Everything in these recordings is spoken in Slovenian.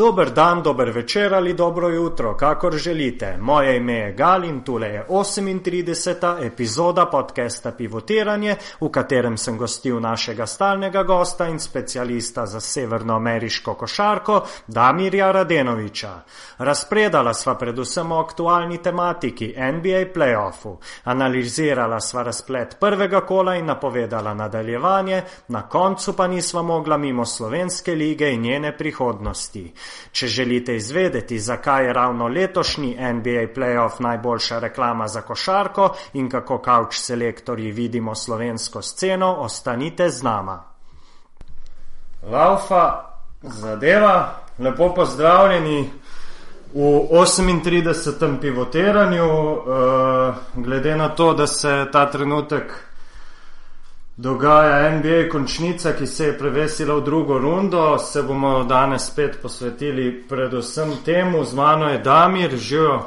Dober dan, dober večer ali dobro jutro, kakor želite. Moje ime je Gal in tule je 38. epizoda podcasta Pivotiranje, v katerem sem gostil našega stalnega gosta in specialista za severnoameriško košarko Damirja Radenoviča. Razpredala sva predvsem o aktualni tematiki NBA playoffu, analizirala sva razplet prvega kola in napovedala nadaljevanje, na koncu pa nisva mogla mimo slovenske lige in njene prihodnosti. Če želite izvedeti, zakaj je ravno letošnji NBA playoff najboljša reklama za košarko in kako kavč selektorji vidimo slovensko sceno, ostanite z nama. Laufa, zadeva, lepo pozdravljeni v 38. pivotiranju. Uh, glede na to, da se ta trenutek dogaja NBA končnica, ki se je prevesila v drugo rundo. Se bomo danes spet posvetili predvsem temu, z mano je Damir, živijo.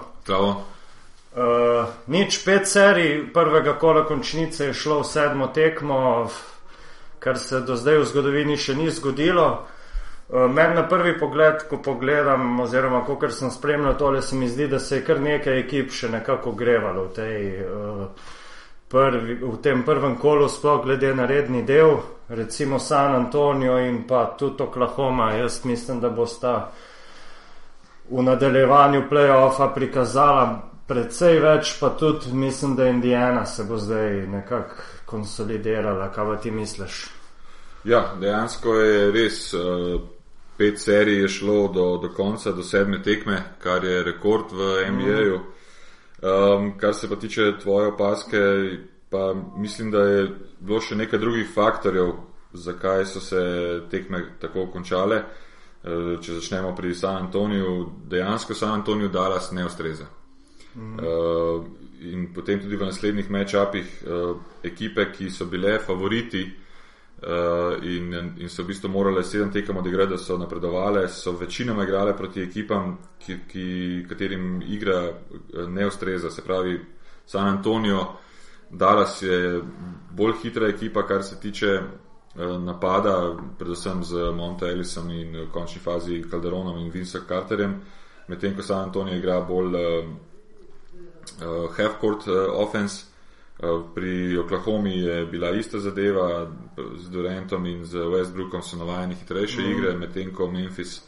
Uh, nič pet serij prvega kola končnice je šlo v sedmo tekmo, kar se do zdaj v zgodovini še ni zgodilo. Uh, Meni na prvi pogled, ko pogledam, oziroma ko sem spremljal tole, se mi zdi, da se je kar nekaj ekip še nekako grevalo v tej. Uh, prvi, v tem prvem kolu, sploh glede na redni del, recimo San Antonijo in pa tudi Oklahoma. Jaz mislim, da bo sta v nadaljevanju playoffa prikazala precej več, pa tudi mislim, da Indijana se bo zdaj nekako konsolidirala. Kaj pa ti misliš? Ja, dejansko je res. Uh... Pet serij je šlo do, do konca, do sedme tekme, kar je rekord v NBA-ju. Mm. Um, kar se pa tiče tvoje opaske, pa mislim, da je bilo še nekaj drugih faktorjev, zakaj so se tekme tako končale. Uh, če začnemo pri San Antoniju, dejansko San Antoniju Dallas ne ustreza. Mm. Uh, in potem tudi v naslednjih matchupih uh, ekipe, ki so bile favoriti, Uh, in, in so v bistvu morale sedem tekem odigrati, da so napredovale, so večinoma igrale proti ekipam, ki, ki, katerim igra eh, ne ustreza. Se pravi, San Antonijo, Dallas je bolj hitra ekipa, kar se tiče uh, napada, predvsem z Monte Ellisom in v končni fazi Calderonom in Vincent Carterjem, medtem ko San Antonijo igra bolj uh, half-court uh, offense. Eh, pri Oklahomi je bila ista zadeva, z Durantom in z Westbrookom so navajeni hitrejše mm. igre, medtem ko Memphis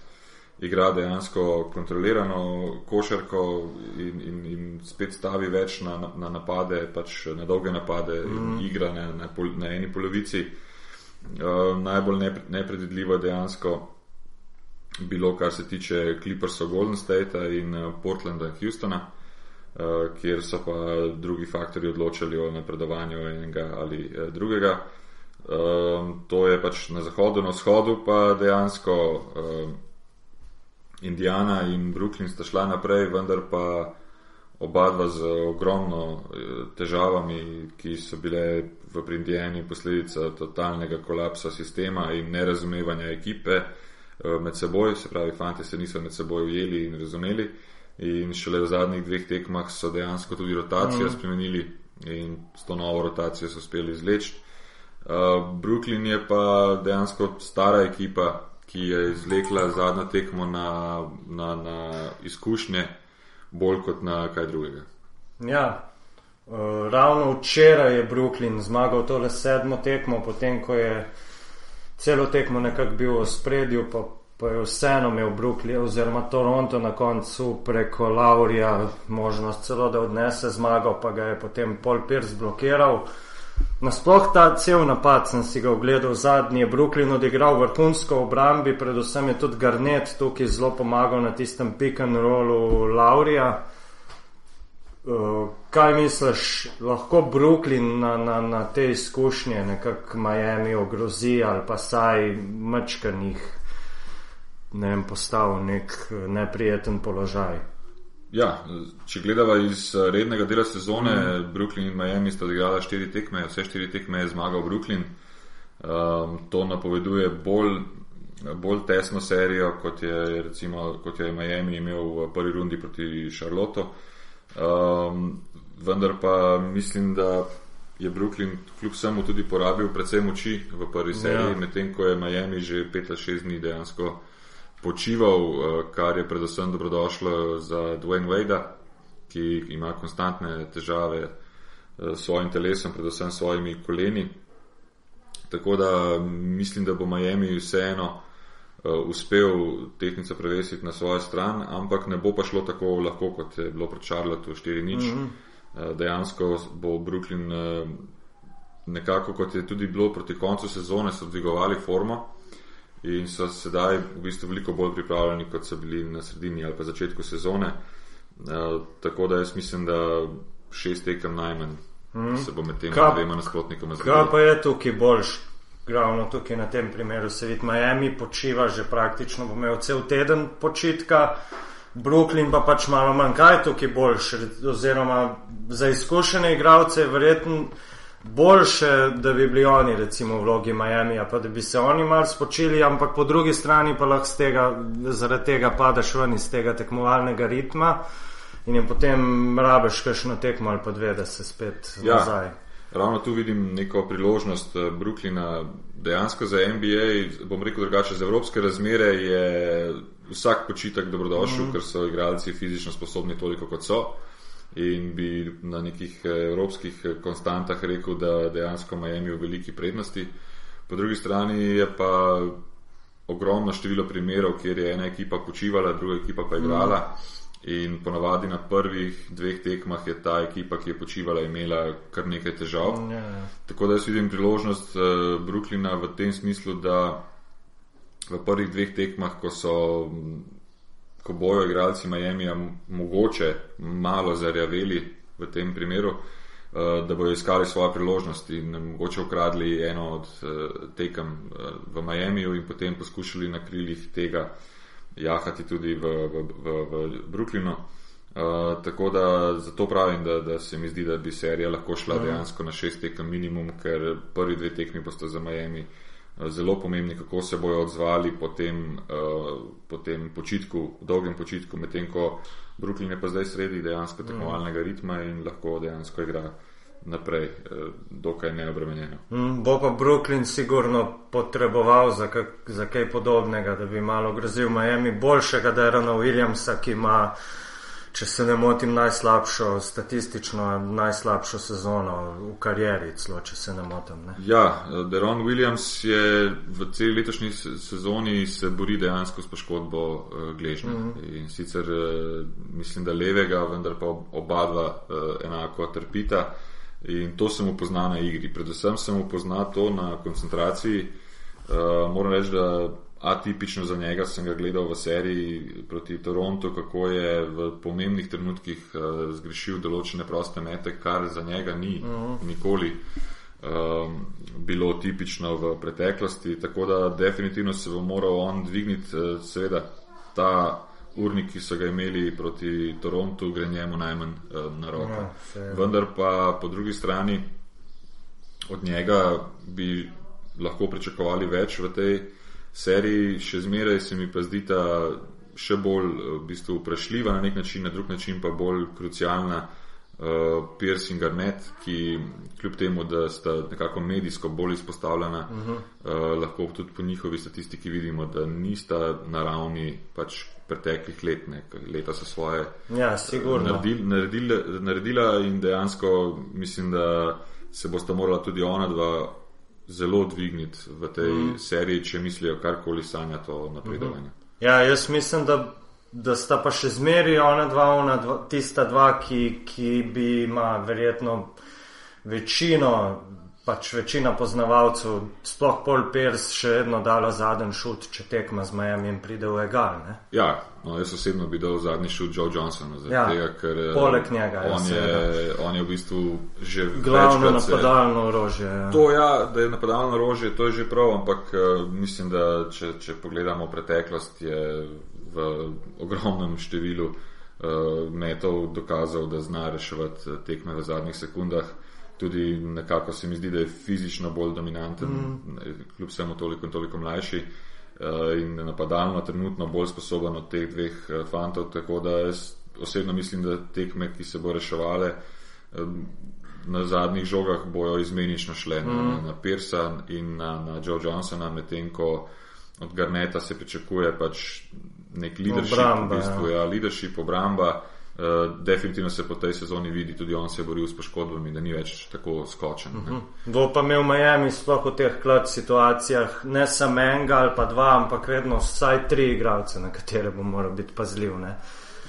igra dejansko kontrolirano košarko in, in, in spet stavi več na, na napade, pač na dolge napade mm. in igra na, na, pol, na eni polovici. Uh, najbolj nepredvidljivo je dejansko bilo, kar se tiče Clippersov Golden State in uh, Portlanda in Houstona. Eh, kjer so pa drugi faktori odločali o napredovanju enega ali eh, drugega. Um, to je pač na zahodu, na vzhodu pa dejansko Indijana in Brooklyn sta šla naprej, vendar pa oba dva z ogromno težavami, ki so bile v Indijani posledica totalnega kolapsa sistema in nerazumevanja ekipe med seboj, se pravi, fanti se niso med seboj ujeli in razumeli. In šele v zadnjih dveh tekmah so dejansko tudi rotacijo mm. spremenili in s to novo rotacijo so uspeli izleči. Uh, Brooklyn je pa dejansko stara ekipa, ki je izvlekla zadnjo tekmo na, na, na izkušnje, bolj kot na kaj drugega. Ja, uh, ravno včeraj je Brooklyn zmagal tole sedmo tekmo, potem ko je celo tekmo nekako bil v spredju, pa pa je vseeno imel Brooklyn oziroma Toronto na koncu preko Laurija možnost celo, da odnese zmago, pa ga je potem Paul Pierce blokiral. Nasploh ta cel napad sem si ga ogledal zadnji, je Brooklyn odigral vrhunsko obrambi, predvsem je tudi Garnet tukaj zelo pomagal na tistem pick and rollu Laurija. Uh, kaj misliš, lahko Brooklyn na, na, na te izkušnje, nekako Miami ogrozi ali pa saj mačkanih ne vem, postavil v nek eh, neprijeten položaj. Ja, če gledamo iz eh, rednega dela sezone, mm. Brooklyn in Miami sta odigrala štiri tekme, vse štiri tekme je zmagal Brooklyn. Um, to napoveduje bolj, bolj tesno serijo, kot je, recimo, kot je Miami imel v prvi rundi proti Charlotte. Um, vendar pa mislim, da je Brooklyn kljub vsemu tudi porabil precej moči v prvi seriji, ja. medtem ko je Miami že 5-6 dni dejansko počival, kar je predvsem dobrodošlo za Dwayne Wade, ki ima konstantne težave s svojim telesom, predvsem s svojimi koleni. Tako da mislim, da bo Miami vseeno uspel tehnico prevesiti na svojo stran, ampak ne bo pa šlo tako lahko, kot je bilo pri Charlotteu 4-0. Mm -hmm. Dejansko bo Brooklyn nekako, kot je tudi bilo proti koncu sezone, so dvigovali formo in so sedaj v bistvu veliko bolj pripravljeni, kot so bili na sredini ali pa začetku sezone. Uh, tako da jaz mislim, da šest tekem najmanj mm. se bo med temi dvema nasprotnikoma zgodilo. Kaj pa je tukaj boljš? Glavno tukaj na tem primeru se vidi, Miami počiva že praktično, bo imel cel teden počitka, Brooklyn pa pač malo manj, kaj je tukaj boljš, oziroma za izkušene igralce verjetno boljše, da bi bili oni, recimo, v vlogi Miami, pa da bi se oni malo spočili, ampak po drugi strani pa lahko tega, zaradi tega padeš ven iz tega tekmovalnega ritma in je potem rabeš kakšno tekmo ali pa dve, da se spet ja. nazaj. Ravno tu vidim neko priložnost eh, Brooklyna, dejansko za NBA, bom rekel drugače, za evropske razmere je vsak počitek dobrodošel, mm -hmm. ker so igralci fizično sposobni toliko kot so in bi na nekih eh, evropskih eh, konstantah rekel, da dejansko Miami v veliki prednosti. Po drugi strani je pa ogromno število primerov, kjer je ena ekipa počivala, druga ekipa pa igrala. In ponavadi na prvih dveh tekmah je ta ekipa, ki je počivala, imela kar nekaj težav. Ja, ja. Tako da jaz vidim priložnost uh, Brooklyna v tem smislu, da v prvih dveh tekmah, ko so ko bojo igralci Miami mogoče malo zarjaveli v tem primeru, uh, da bojo iskali svoje priložnosti in mogoče ukradli eno od uh, tekem uh, v Miamiju in potem poskušali na krilih tega jahati tudi v, v, v, v Brooklynu. Uh, tako da zato pravim, da, da se mi zdi, da bi serija lahko šla mhm. dejansko na šest tekem minimum, ker prvi dve tekmi boste za Miami uh, zelo pomembni, kako se bodo odzvali po tem, uh, po tem počitku, dolgem počitku, medtem ko Brooklyn je pa zdaj sredi dejansko mm. tekmovalnega ritma in lahko dejansko igra naprej, uh, dokaj neobremenjeno. Mm, bo pa Brooklyn sigurno potreboval za, kak, za kaj podobnega, da bi malo grozil Miami, boljšega Derona Williamsa, ki ima če se ne motim, najslabšo, statistično najslabšo sezono v karieri, celo če se ne motim. Ne? Ja, Deron Williams je v celi letošnji sezoni se bori dejansko s poškodbo uh, gležnja. Mm -hmm. In sicer uh, mislim, da levega, vendar pa oba dva enako trpita. In to sem upoznal na igri. Predvsem sem upoznal to na koncentraciji. Uh, moram reči, da atipično za njega, sem ga gledal v seriji proti Torontu, kako je v pomembnih trenutkih uh, zgrešil določene proste mete, kar za njega ni uh mhm. -huh. nikoli um, bilo tipično v preteklosti. Tako da definitivno se bo moral on dvigniti, uh, seveda ta urnik, ki so ga imeli proti Torontu, gre njemu najmanj uh, na roko. Ja, Vendar pa po drugi strani od njega bi lahko pričakovali več v tej seriji še zmeraj se mi pa zdi ta še bolj eh, v bistvu vprašljiva na nek način, na drug način pa bolj krucialna uh, Pierce in Garnet, ki kljub temu, da sta nekako medijsko bolj izpostavljena, uh -huh. uh, lahko tudi po njihovi statistiki vidimo, da nista na ravni pač preteklih let, ne, leta so svoje ja, naredili, naredili, naredila in dejansko mislim, da se bosta morala tudi ona dva zelo dvigniti v tej mm. seriji, če mislijo karkoli sanjati o napredovanju. Mm -hmm. Ja, jaz mislim, da, da sta pa še zmeri ona dva, ona dva, tista dva, ki, ki bi ima verjetno večino pač večina poznavalcev, sploh Paul Pierce, še vedno dala zadnji šut, če tekma z Miami in pride v egal. Ne? Ja, no, jaz osebno bi dal zadnji šut Joe Johnsonu. Ja, tega, ker, eh, poleg njega on je, on je v bistvu že glavno napadalno orožje. Ja. To, ja, da je napadalno orožje, to je že prav, ampak uh, mislim, da če, če pogledamo preteklost, je v ogromnem številu uh, metov dokazal, da zna reševati tekme v zadnjih sekundah tudi nekako se mi zdi, da je fizično bolj dominanten, mm. kljub vsemu toliko in toliko mlajši uh, in napadalno trenutno bolj sposoben od teh dveh uh, fantov. Tako da jaz osebno mislim, da tekme, ki se bo reševale um, na zadnjih žogah, bojo izmenično šle mm. na, na Pearsa in na, na Joe Johnsona, medtem ko od Garneta se pričakuje pač nek leadership, obramba, v bistvu, ja. Ja, leadership obramba. Uh, definitivno se po tej sezoni vidi, tudi on se je boril s poškodbami, da ni več tako skočen. Uh -huh. Bo pa imel Miami sploh v teh klad situacijah ne samo enega ali pa dva, ampak vedno vsaj tri igralce, na katere bo moral biti pazljiv. Ne?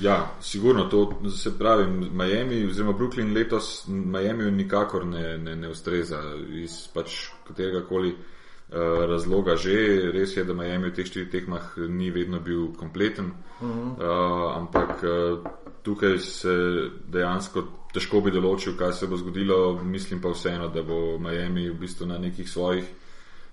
Ja, sigurno to se pravi. Miami, oziroma Brooklyn letos Miami nikakor ne, ne, ne ustreza iz pač katerega koli uh, razloga že. Res je, da Miami v teh štirih tekmah ni vedno bil kompleten, uh -huh. uh, ampak uh, tukaj se dejansko težko bi določil, kaj se bo zgodilo. Mislim pa vseeno, da bo Miami v bistvu na nekih svojih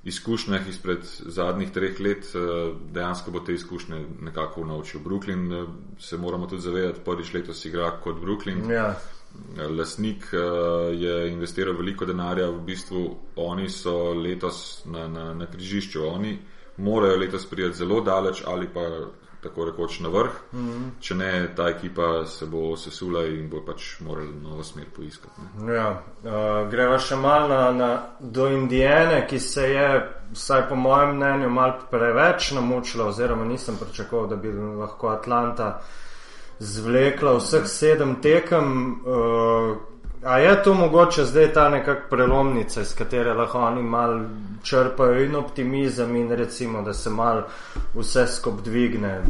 izkušnjah izpred zadnjih treh let eh, dejansko bo te izkušnje nekako naučil. Brooklyn eh, se moramo tudi zavedati, prvič letos igra kot Brooklyn. Ja. Eh, Lasnik je investiral veliko denarja, v bistvu oni so letos na, na, na križišču, oni morajo letos prijeti zelo daleč ali pa tako rekoč na vrh. Mm -hmm. Če ne, ta ekipa se bo sesula in bo pač morala novo smer poiskati. Ja, uh, greva še malo na, na, do Indijane, ki se je, vsaj po mojem mnenju, malo preveč namučila, oziroma nisem pričakoval, da bi lahko Atlanta zvlekla vseh sedem tekem. Uh, A je to mogoče zdaj ta nekakšna prelomnica, iz katere lahko oni malo črpajo in optimizem, in recimo, da se malo vse skup dvigne.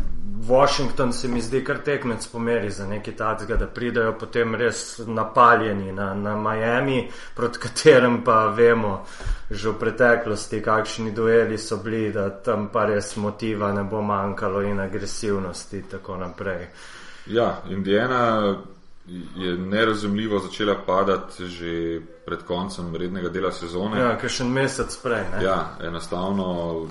Washington se mi zdi kar tekmec pomeri za nekaj takega, da pridajo potem res napaljeni na, na Miami, proti katerem pa vemo že v preteklosti, kakšni dueli so bili, da tam pa res motiva ne bo manjkalo in agresivnosti in tako naprej. Ja, Indijana je nerazumljivo začela padati že pred koncem rednega dela sezone. Ja, ker še en mesec prej. Ne? Ja, enostavno,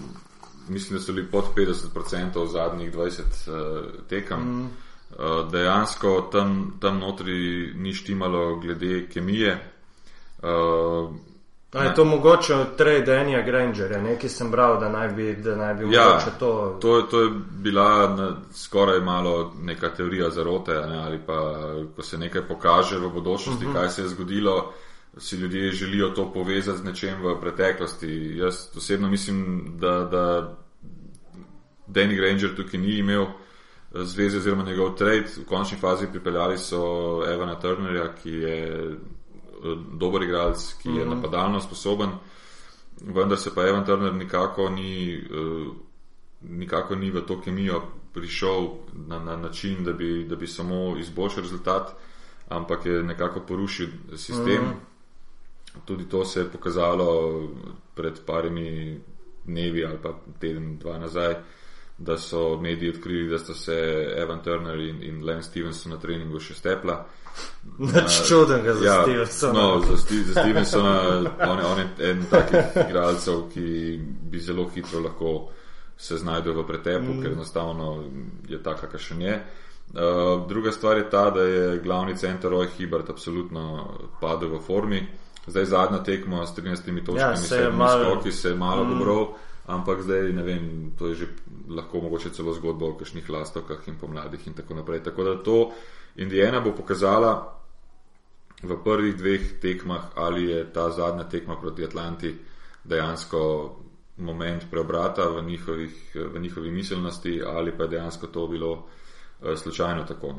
mislim, da so bili pod 50% zadnjih 20 uh, eh, tekem. Mm. Uh, dejansko tam, tam notri ni štimalo glede kemije. Uh, A je to mogoče od trade Danja Grangerja, nekaj sem bral, da naj bi, da naj bi ja, mogoče to. to. To je bila na, skoraj malo neka teorija zarote, ne, ali pa ko se nekaj pokaže v bodočnosti, uh mhm. -huh. kaj se je zgodilo, si ljudje želijo to povezati z nečem v preteklosti. Jaz osebno mislim, da, da Danny Granger tukaj ni imel eh, zveze oziroma njegov trade. V končni fazi pripeljali so Evana Turnerja, ki je dober igralec, ki je mm -hmm. napadalno sposoben, vendar se pa Evan Turner nikako ni, uh, nikako ni v to kemijo prišel na, na način, da bi, da bi samo izboljšal rezultat, ampak je nekako porušil sistem. Mm -hmm. Tudi to se je pokazalo pred parimi dnevi ali pa teden, dva nazaj. Da so mediji odkrili, da sta se Evan Turner in, in Len Stevenson na treningu še stepla. Nič čudenega za ja, Stevensona. No, za, Steve, za Stevensona on, on je en takih igralcev, ki bi zelo hitro lahko se znašel v pretepu, mm. ker enostavno je taka, kakšen je. Uh, druga stvar je ta, da je glavni center Roy Hibert absolutno padel v formi. Zdaj zadnja tekma s 13 točkami, ja, se je malo skoki, se je malo mm. dobro, ampak zdaj ne vem, to je že lahko mogoče celo zgodba o kakšnih lastovkah in pomladih in tako naprej. Tako da to Indijana bo pokazala v prvih dveh tekmah, ali je ta zadnja tekma proti Atlanti dejansko moment preobrata v, njihovih, v njihovi miselnosti, ali pa je dejansko to bilo uh, slučajno tako.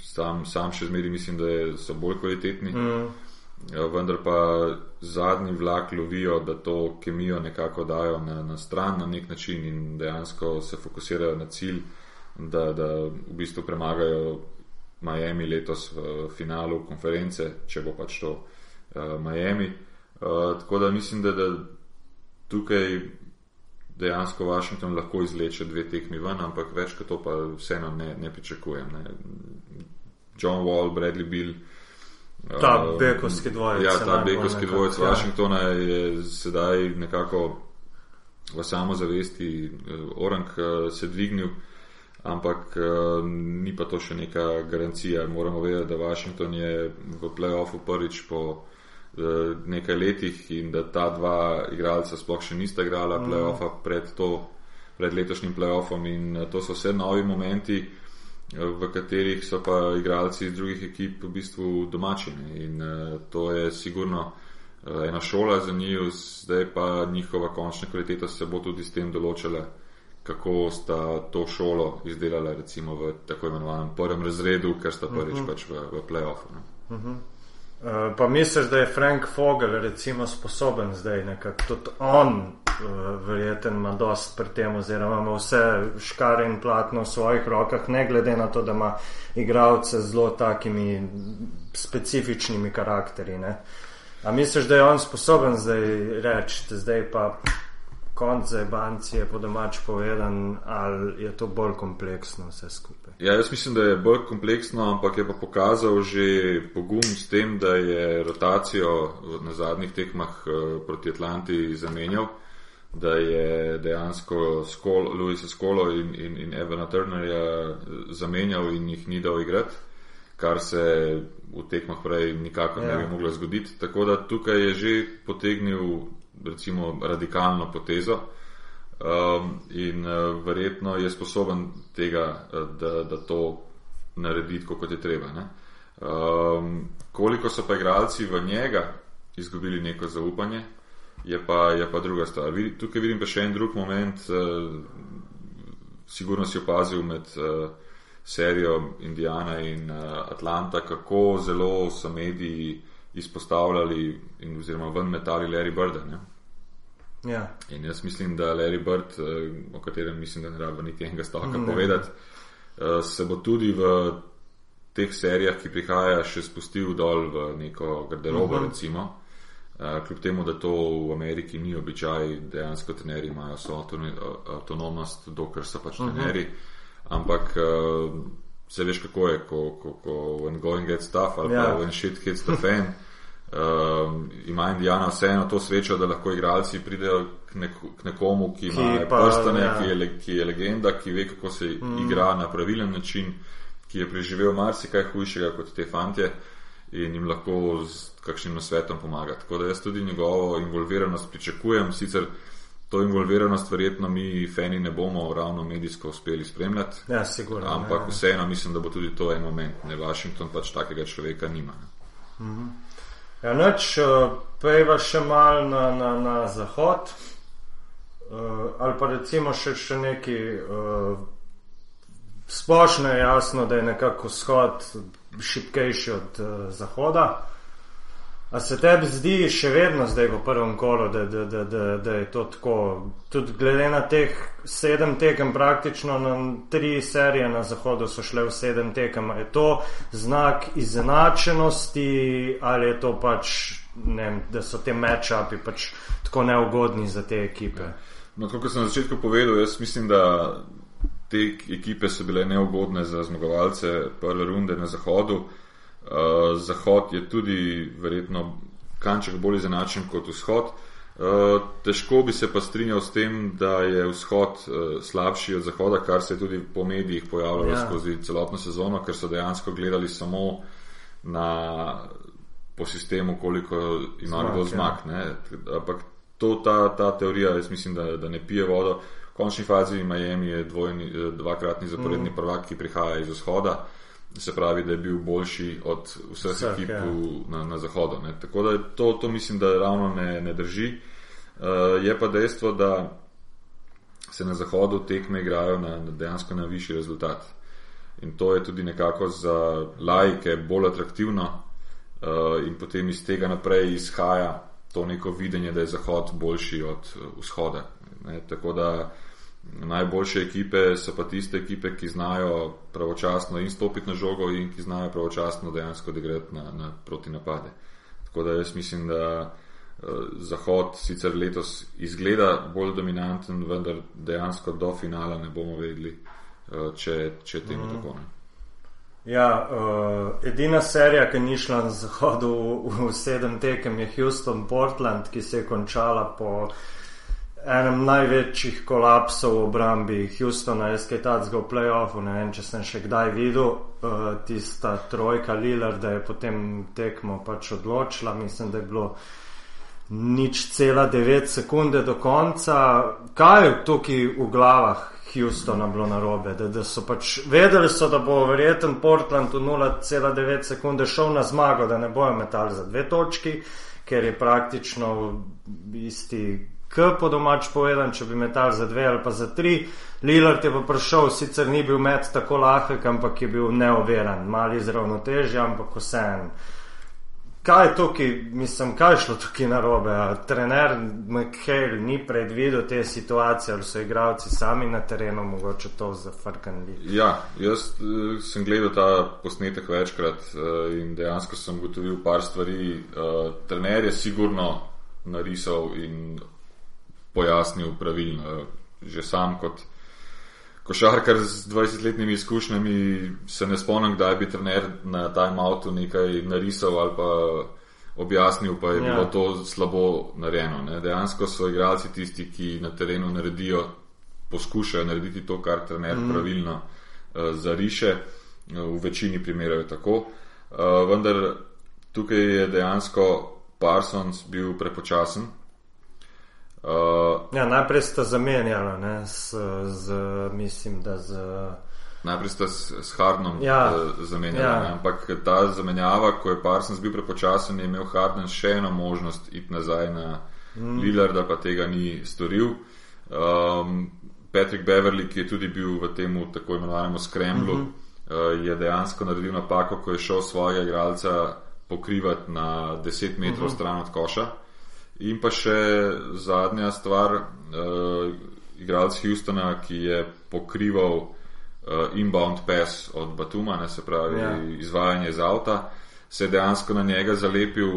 Sam, sam še zmeri mislim, da je, so bolj kvalitetni. Mm. Ja, vendar pa zadnji vlak lovijo, da to kemijo nekako dajo na, na stran na nek način in dejansko se fokusirajo na cilj, da, da v bistvu premagajo Miami letos v finalu konference, če bo pač to uh, Miami. Uh, tako da mislim, da, da tukaj dejansko Washington lahko izleče dve tekmi ven, ampak več kot to pa vseeno ne, ne pričakujem. Ne. John Wall, Bradley Bill. Ta uh, bekovski dvojec. Ja, ta bekovski dvojec ja. Washingtona je sedaj nekako v samozavesti, uh, orang uh, se dvignil ampak uh, ni pa to še neka garancija. Moramo vedeti, da Washington je v playoffu prvič po uh, nekaj letih in da ta dva igralca sploh še nista igrala mm. playoffa pred, to, pred letošnjim playoffom in to so vse novi momenti. V katerih so pa igralci iz drugih ekip v bistvu domačini, in uh, to je sigurno uh, ena šola za njih, zdaj pa njihova končna kvaliteta se bo tudi s tem določila. Kako sta to šolo izdelala, recimo v tako imenovanem prvem razredu, ker sta prvič uh mhm. -huh. pač v, v playoffu. Uh -huh. uh, pa misliš, da je Frank Fogel recimo sposoben zdaj nekako tudi on, verjeten, ima dost pri tem, oziroma ima vse škare in platno v svojih rokah, ne glede na to, da ima igralce z zelo takimi specifičnimi karakteri. Ne? A misliš, da je on sposoben zdaj reči, da zdaj pa konc za banci je po domač povedan, ali je to bolj kompleksno vse skupaj? Ja, jaz mislim, da je bolj kompleksno, ampak je pa pokazal že pogum s tem, da je rotacijo na zadnjih tekmah eh, proti Atlanti zamenjal, da je dejansko Skol, Louisa Skolo in, in, in Evana Turnerja zamenjal in jih ni dal igrati, kar se v tekmah prej nikakor ja. ne bi ja. moglo zgoditi. Tako da tukaj je že potegnil recimo, radikalno potezo um, in uh, verjetno je sposoben tega, uh, da, da to naredi, kot je treba. Um, koliko so pa igralci v njega izgubili neko zaupanje, je pa, je pa druga stvar. Tukaj vidim pa še en drug moment, uh, sigurno si opazil med. Uh, Serijo Indijana in uh, Atlanta, kako zelo so mediji izpostavljali in oziroma ven metali Larry Bird. Ja. In jaz mislim, da Larry Bird, eh, o katerem mislim, da ne rabi niti enega stavka ne. povedati, eh, se bo tudi v teh serijah, ki prihaja, še spustil dol v neko garderobo, uh mhm. -huh. recimo. Uh, kljub temu, da to v Ameriki ni običaj, dejansko trenerji imajo svojo avtonomnost, dokler so pač trenerji. Uh. Ampak uh, se veš, kako je, ko, ko, ko when going gets tough ali yeah. Ja. when shit hits the fan. Um, ima Indijana vseeno to srečo, da lahko igralci pridejo k, nek k nekomu, ki, ki ima prstane, ja. ki, je, ki je legenda, ki ve, kako se mm. igra na pravilen način, ki je preživel marsikaj hujšega kot te fantje in jim lahko z kakšnim nasvetom pomaga. Tako da jaz tudi njegovo involviranost pričakujem. Sicer to involviranost verjetno mi, fani, ne bomo ravno medijsko uspeli spremljati. Ja, sigurno. Ampak ja, vseeno mislim, da bo tudi to en moment. Ne, Washington pač takega človeka nima. -hmm. Ja, noč eh, pejva še mal na, na, na zahod, uh, ali pa recimo še, še neki. Uh, splošno je jasno, da je nekako vzhod šipkejši od uh, zahoda. A se tebi zdi še vedno zdaj v prvem kolu, da, da, da, da, da je to tako? Tudi glede na teh sedem tekem, praktično na tri serije na zahodu so šle v sedem tekem. Je to znak izenačenosti ali je to pač, ne, da so te matchupi pač tako neugodni za te ekipe? No, kot sem na začetku povedal, jaz mislim, da te ekipe so bile neugodne za zmagovalce prve runde na zahodu. Uh, zahod je tudi verjetno kanček bolj izenačen kot vzhod. Uh, težko bi se pa strinjal s tem, da je vzhod uh, slabši od zahoda, kar se je tudi po medijih pojavljalo ja. skozi celotno sezono, ker so dejansko gledali samo na, po sistemu, koliko ima kdo zmag. Ja. Ampak to, ta, ta teorija, jaz mislim, da, da ne pije vodo. V končni fazi Miami je dvojni, dvakratni zaporedni mm. prvak, ki prihaja iz vzhoda. Se pravi, da je bil boljši od vseh Vseh, ekip ja. na, na zahodu. Ne. Tako da to, to mislim, da ravno ne, ne drži. Uh, je pa dejstvo, da se na zahodu tekme igrajo na, na dejansko na višji rezultat. In to je tudi nekako za laike bolj atraktivno, uh, in potem iz tega naprej izhaja to neko videnje, da je zahod boljši od vzhoda. Ne. Tako da uh, Najboljše ekipe so pa tiste ekipe, ki znajo pravočasno in stopiti na žogo, in ki znajo pravočasno dejansko odigrati na, na proti napade. Tako da jaz mislim, da uh, Zahod sicer letos izgleda bolj dominanten, vendar dejansko do finala ne bomo vedeli, uh, če, če temu mm. tako ne. Ja, uh, edina serija, ki ni šla na zahodu v, v sedem tekem, je Houston Portland, ki se je končala po enem največjih kolapsov v obrambi Houstona, jaz kaj tacga v playoffu, ne vem, če sem še kdaj videl, uh, tista trojka Lillard, da je potem tekmo pač odločila, mislim, da je bilo nič cela 9 sekunde do konca. Kaj je tukaj v glavah Houstona bilo narobe? Da, da so pač vedeli, so, da bo verjeten Portland v 0,9 sekunde šel na zmago, da ne bojo metali za dve točki, ker je praktično isti k po domač povedan, če bi metal za dve ali pa za tri. Lillard je pa prišel, sicer ni bil med tako lahek, ampak je bil neoveran, mali zravnotežje, ampak vseeno kaj je tukaj, mislim, kaj je šlo tukaj na robe. Trener McHale ni predvidel te situacije, ali so igravci sami na terenu, mogoče to zafrknili. Ja, jaz uh, sem gledal ta posnetek večkrat uh, in dejansko sem gotovil par stvari. Uh, trener je sigurno narisal in pojasnil pravilno, že sam kot košarkar z 20-letnimi izkušnjami, se ne spomnim, kdaj bi trener na timeoutu nekaj narisal ali pa objasnil, pa je ja. bilo to slabo narejeno. Ne. Dejansko so igralci tisti, ki na terenu naredijo, poskušajo narediti to, kar trener mm. pravilno uh, zariše. V večini primerov je tako. Uh, vendar tukaj je dejansko Parsons bil prepočasen, Uh, ja, najprej sta zamenjala, ne, s, z, mislim, da z. Najprej sta s, s Hardnom ja, uh, zamenjala, ja. ampak ta zamenjava, ko je Parsons bil prepočasen, je imel Harden še eno možnost iti nazaj na mm. Lillarda, pa tega ni storil. Um, Patrick Beverly, ki je tudi bil v tem tako imenovanem skremblu, mm -hmm. uh, je dejansko naredil napako, ko je šel svojega igralca pokrivati na 10 metrov mm -hmm. stran od koša. In pa še zadnja stvar, uh, igralec Houstona, ki je pokrival uh, inbound pass od Batuma, ne se pravi ja. izvajanje iz avta, se je dejansko na njega zalepil,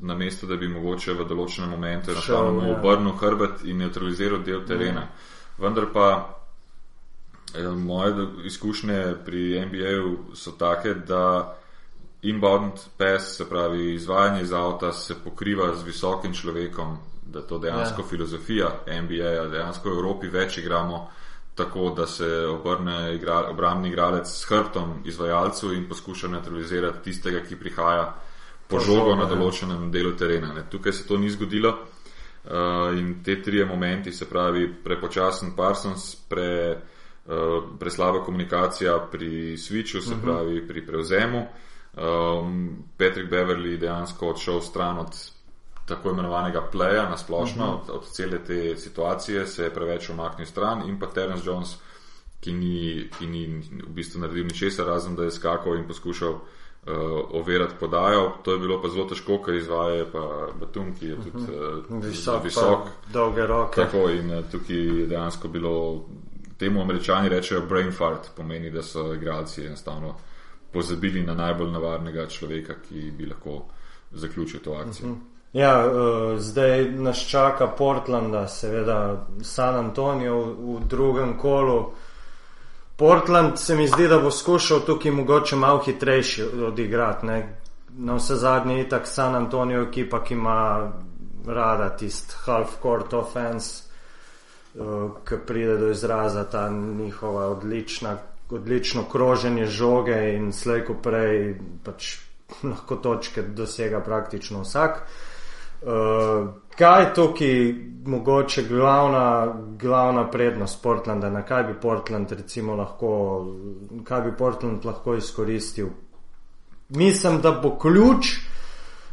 na mesto, da bi mogoče v določenem momentu enostavno ja. obrnil hrbet in neutraliziral del terena. Ja. Vendar pa eh, moje izkušnje pri NBA-ju so take, da inbound pass, se pravi izvajanje iz avta, se pokriva z visokim človekom, da to dejansko ja. filozofija NBA, dejansko v Evropi več igramo tako, da se obrne igra, obrambni igralec s hrbtom izvajalcu in poskuša neutralizirati tistega, ki prihaja po žogo na ja. določenem delu terena. Ne. Tukaj se to ni zgodilo. Uh, in te tri momenti, se pravi, prepočasen Parsons, pre, uh, preslaba komunikacija pri switchu, se uh mhm. -huh. pravi, pri prevzemu, uh, um, Patrick Beverly dejansko odšel stran od tako imenovanega pleja na splošno, uh mhm. -huh. od, od cele te situacije, se je preveč omaknil stran in pa Terence Jones, ki ni, ki ni v bistvu naredil ničesar, razen da je skakal in poskušal uh, overati podajo. To je bilo pa zelo težko, ker izvaja pa Batum, ki je tudi uh, visok, visok dolge roke. Tako in uh, tukaj je dejansko bilo. Temu američani rečejo brain fart, pomeni, da so igralci enostavno pozabili na najbolj navarnega človeka, ki bi lahko zaključil to akcijo. Uh mhm. -huh. Ja, uh, zdaj nas čaka Portland, seveda San Antonijo v, v drugem kolu. Portland se mi zdi, da bo skušal tukaj mogoče malo hitrejši odigrati. Ne? Na vse zadnje je tak San Antonijo ekipa, ki ima rada tist half-court offense, uh, ki pride do izraza ta njihova odlična odlično kroženje žoge in slej ko prej pač lahko točke dosega praktično vsak. Uh, kaj je tukaj mogoče glavna, glavna prednost Portlanda, na kaj bi Portland recimo lahko, kaj bi Portland lahko izkoristil? Mislim, da bo ključ,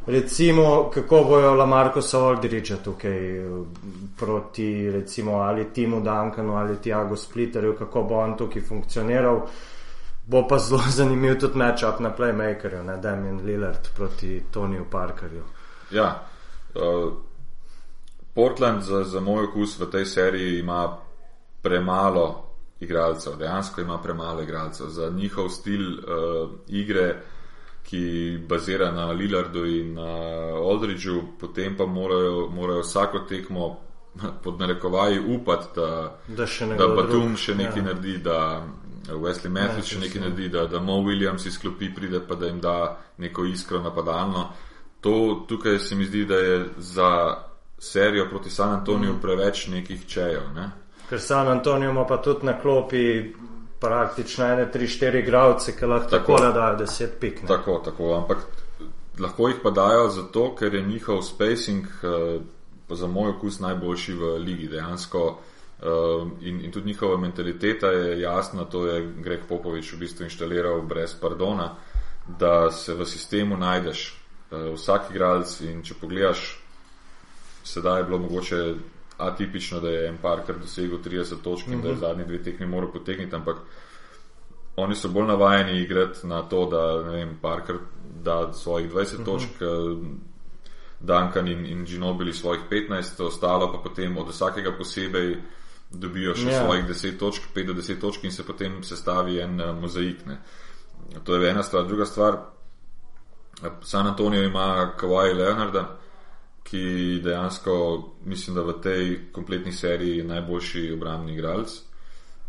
recimo, kako bojo Lamarko Soldriča tukaj eh, proti recimo ali Timu Duncanu ali Tiago Splitterju, kako bo on tukaj funkcioniral. Bo pa zelo zanimiv tudi matchup na playmakerju, ne Damien Lillard proti Toniju Parkerju. Ja, uh, Portland za, za moj okus v tej seriji ima premalo igralcev, dejansko ima premalo igralcev za njihov stil uh, igre ki bazira na Lillardu in na Aldridgeu, potem pa morajo, morajo vsako tekmo pod narekovaji upati, da, da, da Batum še nekaj ja. naredi, da Wesley Matthews še nekaj ja. naredi, da, da Mo Williams izklopi, pride pa da jim da neko iskro napadalno. To tukaj se mi zdi, da je za serijo proti San Antoniju mm. preveč nekih čejev. Ne? Ker San Antonijo ima pa tudi na klopi praktično ene, tri, štiri gradce, ki lahko tako da dajo deset pik. Ne? Tako, tako, ampak lahko jih pa dajo zato, ker je njihov spacing, uh, za moj okus, najboljši v ligi dejansko. Uh, in, in tudi njihova mentaliteta je jasna, to je Greg Popovič v bistvu inštaliral brez pardona, da se v sistemu najdeš uh, vsak igralec in če pogledaš, sedaj je bilo mogoče atipično, da je en parkrat dosegel 30 točk in mm -hmm. da je mhm. zadnji dve tekmi moral potegniti, ampak oni so bolj navajeni igrati na to, da ne vem, parkrat da svojih 20 mm -hmm. točk. Duncan in, in Ginobili svojih 15, ostalo pa potem od vsakega posebej dobijo še yeah. Ja. svojih 10 točk, 5 do 10 točk in se potem sestavi en uh, mozaik. Ne. To je ena stvar. Druga stvar, San Antonijo ima Kawhi Leonarda, ki dejansko mislim, da v tej kompletni seriji je najboljši obrambni igralec.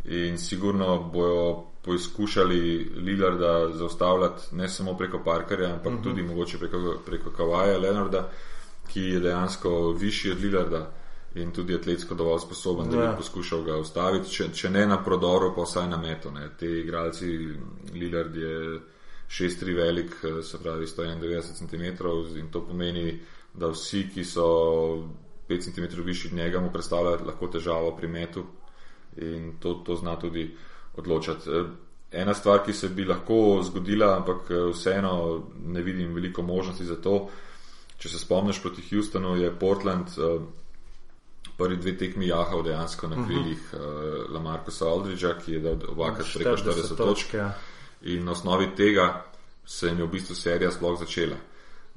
In sigurno bojo poizkušali Lillarda zaustavljati ne samo preko Parkerja, ampak uh mhm. -huh. tudi mogoče preko, preko Kawaja Leonarda, ki je dejansko višji od Lillarda in tudi atletsko dovolj sposoben, da bi ja. poskušal ga ustaviti, če, če ne na prodoru, pa vsaj na metu. Ne. Te igralci, Lillard je 6-3 velik, se pravi 191 cm in to pomeni, da vsi, ki so 5 cm višji od njega, mu predstavljajo lahko težavo pri metu in to, to zna tudi odločati. Ena stvar, ki se bi lahko zgodila, ampak vseeno ne vidim veliko možnosti za to. Če se spomniš proti Houstonu, je Portland prvi dve tekmi jahal dejansko na mhm. krilih uh -huh. uh, Lamarcusa Aldridgea, ki je dal obakrat preko 40 točk. Ja. In na osnovi tega se jim je v bistvu serija sploh začela.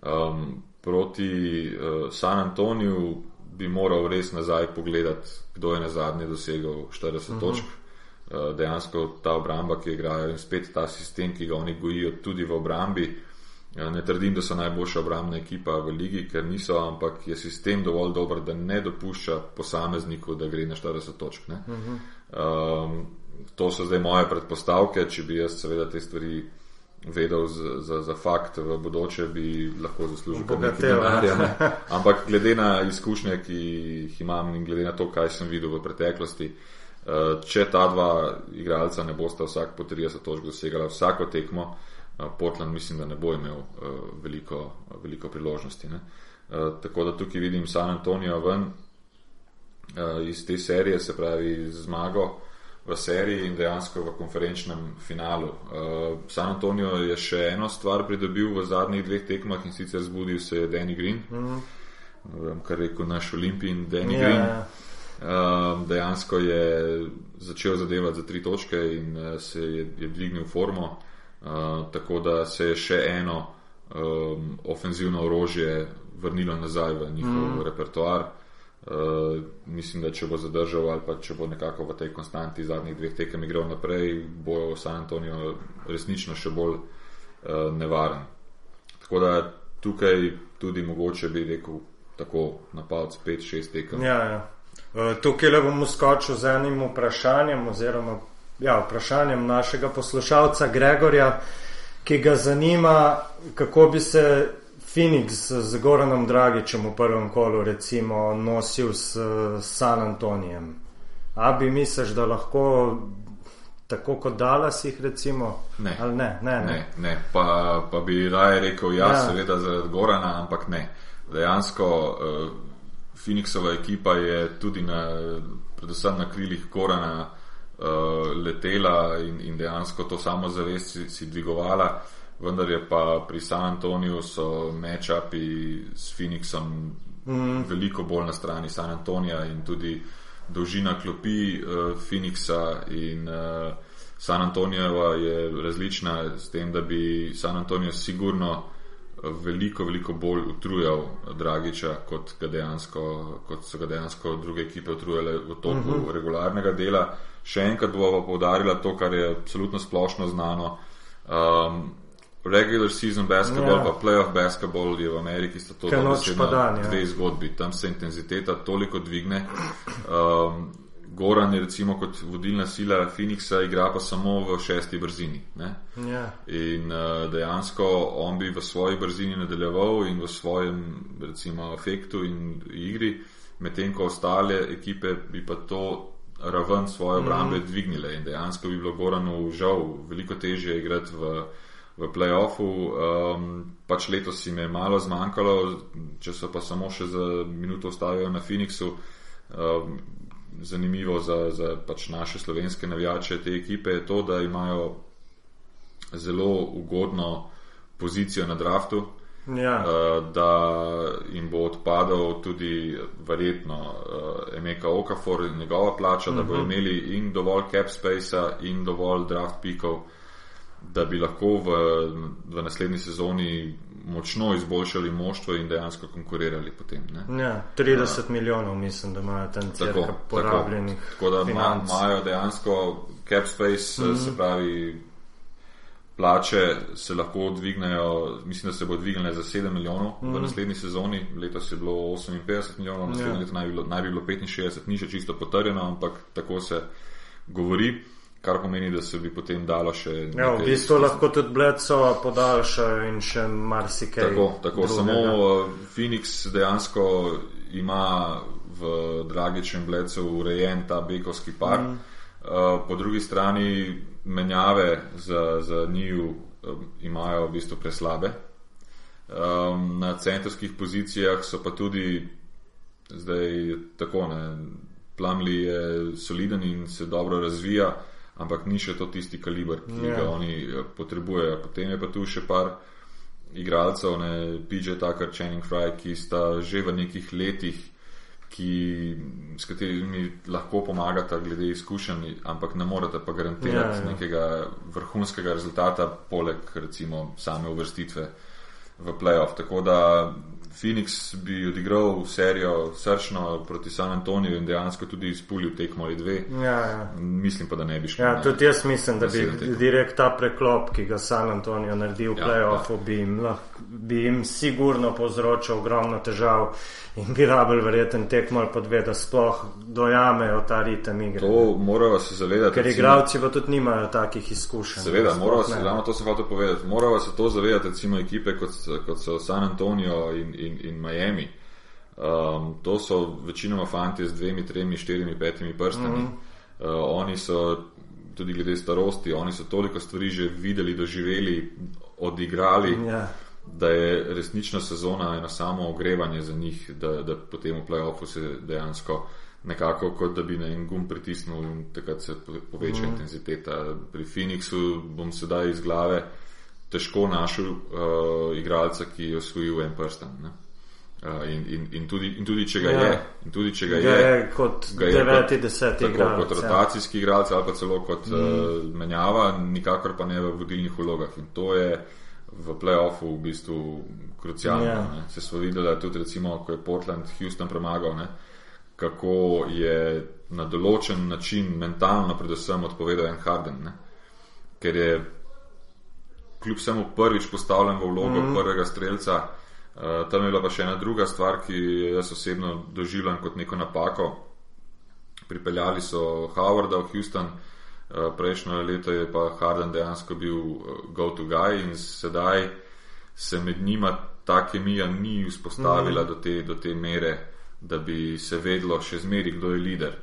Um, proti uh, San Antoniju bi moral res nazaj pogledati, kdo je na zadnje dosegel 40 uh -huh. točk. Uh, dejansko ta obramba, ki igrajo in spet ta sistem, ki ga oni gojijo tudi v obrambi. Ja, ne trdim, da so najboljša obrambna ekipa v ligi, ker niso, ampak je sistem dovolj dober, da ne dopušča posamezniku, da gre na 40 točk. Uh -huh. um, to so zdaj moje predpostavke, če bi jaz seveda te stvari vedel za, za, za fakt, v bodoče bi lahko zaslužil nekaj denarja. Ampak glede na izkušnje, ki jih imam in glede na to, kaj sem videl v preteklosti, uh, če ta dva igralca ne bosta vsak po 30 točk dosegala vsako tekmo, Portland mislim, da ne bo imel veliko, veliko priložnosti. Ne. Tako da tukaj vidim San Antonijo ven iz te serije, se pravi zmago v seriji in dejansko v konferenčnem finalu. San Antonijo je še eno stvar pridobil v zadnjih dveh tekmah in sicer zbudil se je Danny Green, mm -hmm. kar rekel naš Olimpij in Danny yeah. Ja, Green. Ja. Dejansko je začel zadevati za tri točke in se je, je dvignil formo. Uh, tako da se je še eno um, ofenzivno orožje vrnilo nazaj v njihov mm. repertoar. Uh, mislim, da če bo zadržal ali pa če bo nekako v tej konstanti zadnjih dveh tekem igral naprej, bo San Antonijo resnično še bolj uh, nevaren. Tako da tukaj tudi mogoče bi rekel tako napad 5-6 tekem. Ja, ja. Uh, tukaj le bom skočil z enim vprašanjem oziroma ja, vprašanjem našega poslušalca Gregorja, ki ga zanima, kako bi se Phoenix z Goranom Dragičem v prvem kolu recimo nosil s San Antonijem. A bi misliš, da lahko tako kot Dallas jih recimo? Ne, ne, ne, ne. ne, ne. Pa, pa bi raje rekel, ja, ja. seveda zaradi Gorana, ampak ne. Dejansko uh, Phoenixova ekipa je tudi na, predvsem na krilih Gorana uh, letela in, in dejansko to samo zavest si, si dvigovala, vendar je pa pri San Antoniju so matchupi s Phoenixom mm. veliko bolj na strani San Antonija in tudi dolžina klopi uh, Phoenixa in uh, San Antonijeva je različna s tem, da bi San Antonijo sigurno veliko, veliko bolj utrujal Dragiča, kot, dejansko, kot so ga dejansko druge ekipe utrujale v toku mhm. -huh. regularnega dela. Še enkrat bova povdarila to, kar je absolutno splošno znano. Um, regular season basketball, ja. pa playoff basketball je v Ameriki sta to ja. dve zgodbi. Tam se intenziteta toliko dvigne. Um, Goran je recimo kot vodilna sila Phoenixa, igra pa samo v šesti brzini. Ja. In uh, dejansko on bi v svoji brzini nadaljeval in v svojem recimo efektu in igri, medtem ko ostale ekipe bi pa to raven svoje obrambe mm -hmm. dvignile in dejansko bi bilo Goranu žal veliko težje igrati v, v playoffu. Um, pač letos jim je malo zmanjkalo, če so pa samo še za minuto ostavili na Phoenixu. Um, zanimivo za, za pač naše slovenske navijače te ekipe je to, da imajo zelo ugodno pozicijo na draftu. Ja. Uh, da jim bo odpadal tudi, verjetno, uh, Emeka Okafor in njegova plača, uh -huh. da bo mhm. imeli in dovolj cap spacea in dovolj draft pikov, da bi lahko v, v naslednji sezoni močno izboljšali moštvo in dejansko konkurirali potem. Ja, 30 uh, milijonov, mislim, da imajo tam celo porabljenih. Tako, tako da imajo dejansko cap space, uh -huh. se pravi plače se lahko dvignejo, mislim, da se bo dvignile za 7 milijonov mm. v mhm. naslednji sezoni. Letos je bilo 58 milijonov, naslednje ja. leto naj bi, bilo, naj bi bilo 65, ni še čisto potrjeno, ampak tako se govori. Kar pomeni, da se bi potem dalo še. Ja, v bistvu lahko tudi Bledsova podaljša in še marsikaj. Tako, tako. samo uh, Phoenix dejansko ima v Dragičem Bledsovu urejen ta bekovski par. Mm. Uh, po drugi strani menjave za, za njiju um, imajo v bistvu preslabe. Um, na centrskih pozicijah so pa tudi zdaj tako, ne, Plamli je soliden in se dobro razvija, ampak ni še to tisti kaliber, ki yeah. ga ja. oni eh, potrebujejo. Potem je pa tu še par igralcev, ne, PJ Tucker, Channing Fry, ki sta že v nekih letih ki, s katerimi lahko pomagate, glede izkušenj, ampak ne morete pa garantirati ja, ja. nekega vrhunskega rezultata, poleg recimo same uvrstitve v playoff. Tako da Phoenix bi odigral serijo srčno proti San Antoniju in dejansko tudi izpulil tekmo ali dve. Ja, ja. Mislim pa, da ne bi šlo. Ja, tudi jaz mislim, da bi direkt ta preklop, ki ga San Antonijo naredil v ja, playoffu, ja. bi, jim, bi jim sigurno povzročal ogromno težav in bi rabili verjeten tekmo ali pa dve, da sploh dojamejo ta ritem igre. To morajo se zavedati. Ker igravci pa tudi nimajo takih izkušenj. Seveda, morajo se, ravno to se hoče povedati, morajo se to zavedati, recimo ekipe kot, kot so San Antonijo in, in, in Miami. Um, to so večinoma fanti z dvemi, tremi, štirimi, petimi prstami. Mm -hmm. uh, oni so tudi glede starosti, oni so toliko stvari že videli, doživeli, odigrali. Yeah. Ja da je resnična sezona eno samo ogrevanje za njih, da, da potem v playoffu se dejansko nekako kot da bi na en gum pritisnil in takrat se poveča mm. intenziteta. Pri Phoenixu bom sedaj iz glave težko našel uh, igralca, ki je osvojil en prsten. Uh, in, in, in, tudi, in tudi, če ga ja. je, in tudi, če ga, ga je, je kot deveti, deseti, igralec, kot ja. rotacijski ja. igralec ali pa celo kot mm. uh, menjava, nikakor pa ne v vodilnih vlogah. In to je v playoffu v bistvu krucialno. Yeah. Se smo videli tudi, recimo, ko je Portland Houston premagal, ne? kako je na določen način mentalno, predvsem, odpovedal en Harden, ne? ker je kljub vsemu prvič postavljen v vlogo mm -hmm. prvega streljca. Uh, tam je bila pa še ena druga stvar, ki jaz osebno doživljam kot neko napako. Pripeljali so Howarda v Houston, uh, Eh, prejšnjo leto je pa Harden dejansko bil eh, go-to guy in sedaj se med njima ta kemija ni vzpostavila mm. do, te, do te mere, da bi se vedlo še zmeri, kdo je lider.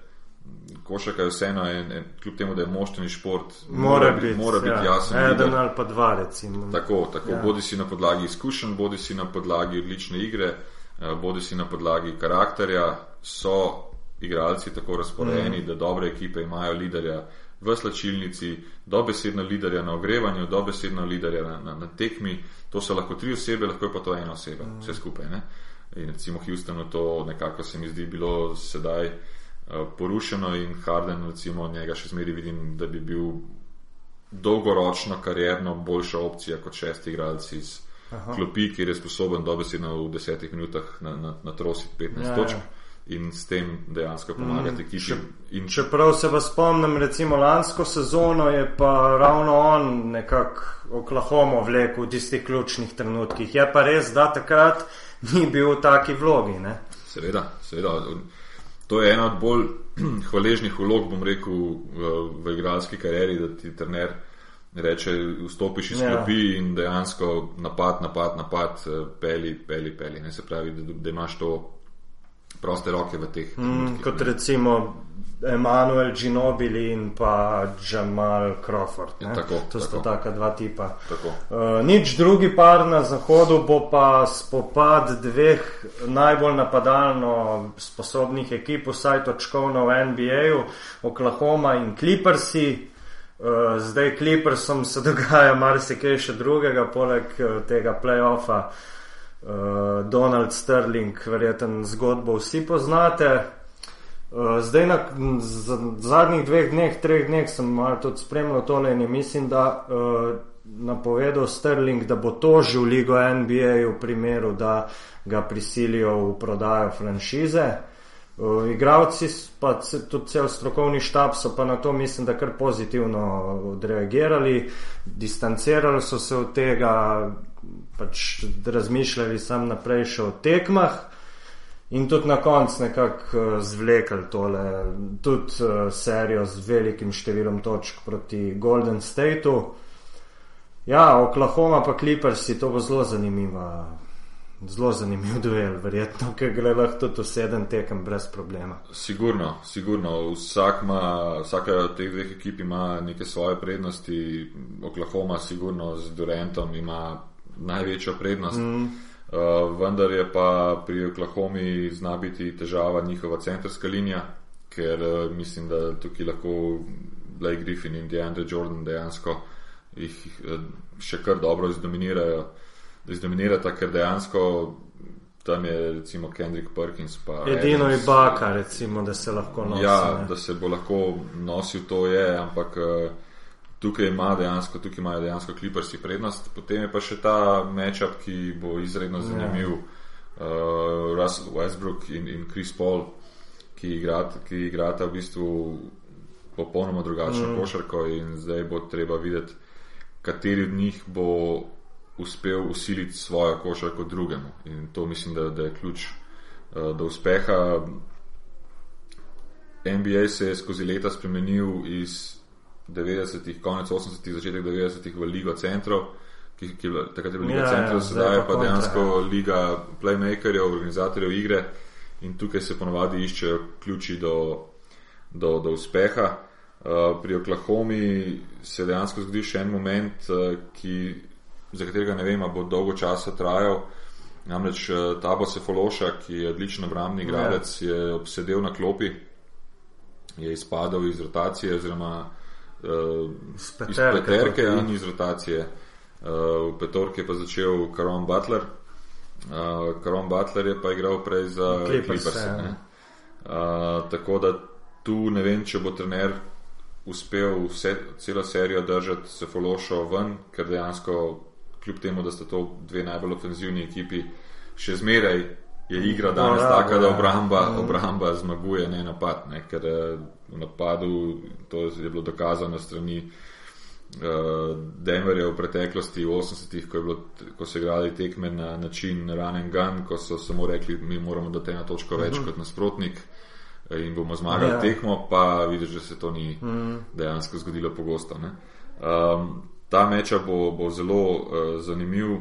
Košaka je vseeno, en, en, kljub temu, da je moštveni šport, mora, mora biti, mora biti ja, jasen. Eden ali pa dva, recimo. Tako, tako ja. bodi si na podlagi izkušenj, bodi si na podlagi odlične igre, eh, bodi si na podlagi karakterja, so igralci tako razporejeni, mm. da dobre ekipe imajo liderja v slačilnici, dobesedno liderja na ogrevanju, dobesedno liderja na, na, na tekmi. To so lahko tri osebe, lahko je pa to ena oseba, mm. vse skupaj. Ne? In recimo Houstonu to nekako se mi zdi bilo sedaj porušeno in Harden, recimo njega še zmeri vidim, da bi bil dolgoročno karjerno boljša opcija kot šesti igralci iz Aha. klopi, kjer je sposoben dobesedno v desetih minutah na, na, na trositi 15 ja, točk. Ja in s tem dejansko pomagati mm, ekipi. In... Čeprav se vas spomnim, recimo lansko sezono je pa ravno on nekako Oklahomo vlekel v tistih ključnih trenutkih. Je pa res, da takrat ni bil v taki vlogi. Ne? Seveda, seveda. To je ena od bolj hvaležnih vlog, bom rekel, v, igralski karieri, da ti trener reče, vstopiš iz klopi ja. in dejansko napad, napad, napad, eh, peli, peli, peli. Ne se pravi, da, da imaš to proste roke v teh. Mm, kot recimo Emanuel Ginobili in pa Jamal Crawford. Ja, tako, to sta taka dva tipa. Uh, nič drugi par na zahodu bo pa spopad dveh najbolj napadalno sposobnih ekip, vsaj točkovno v NBA-ju, Oklahoma in Clippersi. Uh, zdaj Clippersom se dogaja marsikaj še drugega, poleg uh, tega playoffa. uh, Donald Sterling, verjeten zgodbo vsi poznate. Uh, zdaj, na z, zadnjih dveh dneh, treh dneh sem malo tudi spremljal tole in mislim, da uh, napovedal Sterling, da bo tožil ligo NBA v primeru, da ga prisilijo v prodajo franšize. Uh, igravci, pa tudi cel strokovni štab so pa na to, mislim, da kar pozitivno odreagirali, distancirali so se od tega, pač razmišljali sam naprej še o tekmah in tudi na koncu nekako uh, zvlekli tole, tudi uh, serijo z velikim številom točk proti Golden Stateu. Ja, Oklahoma pa Clippersi, to bo zelo zanimiva zelo zanimiv duel, verjetno, ker gre lahko tudi sedem tekem brez problema. Sigurno, sigurno. Vsak ima, vsaka od teh dveh ekip ima neke svoje prednosti. Oklahoma, sigurno z Durantom ima največjo prednost. Mm. Uh, vendar je pa pri Oklahomi zna biti težava njihova centrska linija, ker uh, mislim, da tukaj lahko Blake Griffin in DeAndre Jordan dejansko jih uh, še kar dobro izdominirajo. Da izdominirata, ker dejansko tam je recimo Kendrick Perkins. Edino je baka, recimo, da se lahko nosi. Ja, ne? da se bo lahko nosil, to je, ampak uh, tukaj ima dejansko, tukaj imajo dejansko kliprsi prednost. Potem je pa še ta matchup, ki bo izredno zanimiv. Ja. Uh, Russell Westbrook in, in Chris Paul, ki igrata, ki igrata v bistvu popolnoma drugačno mm. košarko, in zdaj bo treba videti, kateri od njih bo uspel usiliti svojo košarko drugemu. In to mislim, da, da je ključ uh, do uspeha. NBA se je skozi leta spremenil iz 90-ih, konec 80-ih, začetek 90-ih v Ligo centrov, ki, ki je takrat je bila Liga ja, centrov, ja, sedaj pa, pa dejansko kontra, ja. Liga playmakerjev, organizatorjev igre in tukaj se ponovadi iščejo ključi do, do, do uspeha. Uh, pri Oklahomi se dejansko zgodi še en moment, uh, ki za katerega ne vem, bo dolgo časa trajal. Namreč eh, Tabo Sefološa, ki je odličen obrambni igralec, ja. je obsedel na klopi, je izpadel iz rotacije, oziroma uh, iz peterke ja. in iz rotacije. Uh, v petorki je pa začel Karon Butler. Uh, Karon Butler je pa igral prej za Clippers. Uh, tako da tu ne vem, če bo trener uspel vse, celo serijo držati Sefološo ven, ker dejansko kljub temu, da sta to dve najbolj ofenzivni ekipi, še zmeraj je igra danes no, taka, da ja. obramba, mm. obramba zmaguje, ne napad. Ne, ker napadu to je bilo dokazano strani uh, Denverja v preteklosti, v 80-ih, ko, ko so igrali tekme na način run and gun, ko so samo rekli, mi moramo dati eno točko več mm -hmm. kot nasprotnik. Eh, in bomo zmagali ja. tekmo, pa vidiš, da se to ni mm. dejansko zgodilo pogosto. Um, ta meča bo, bo zelo uh, zanimiv. Uh,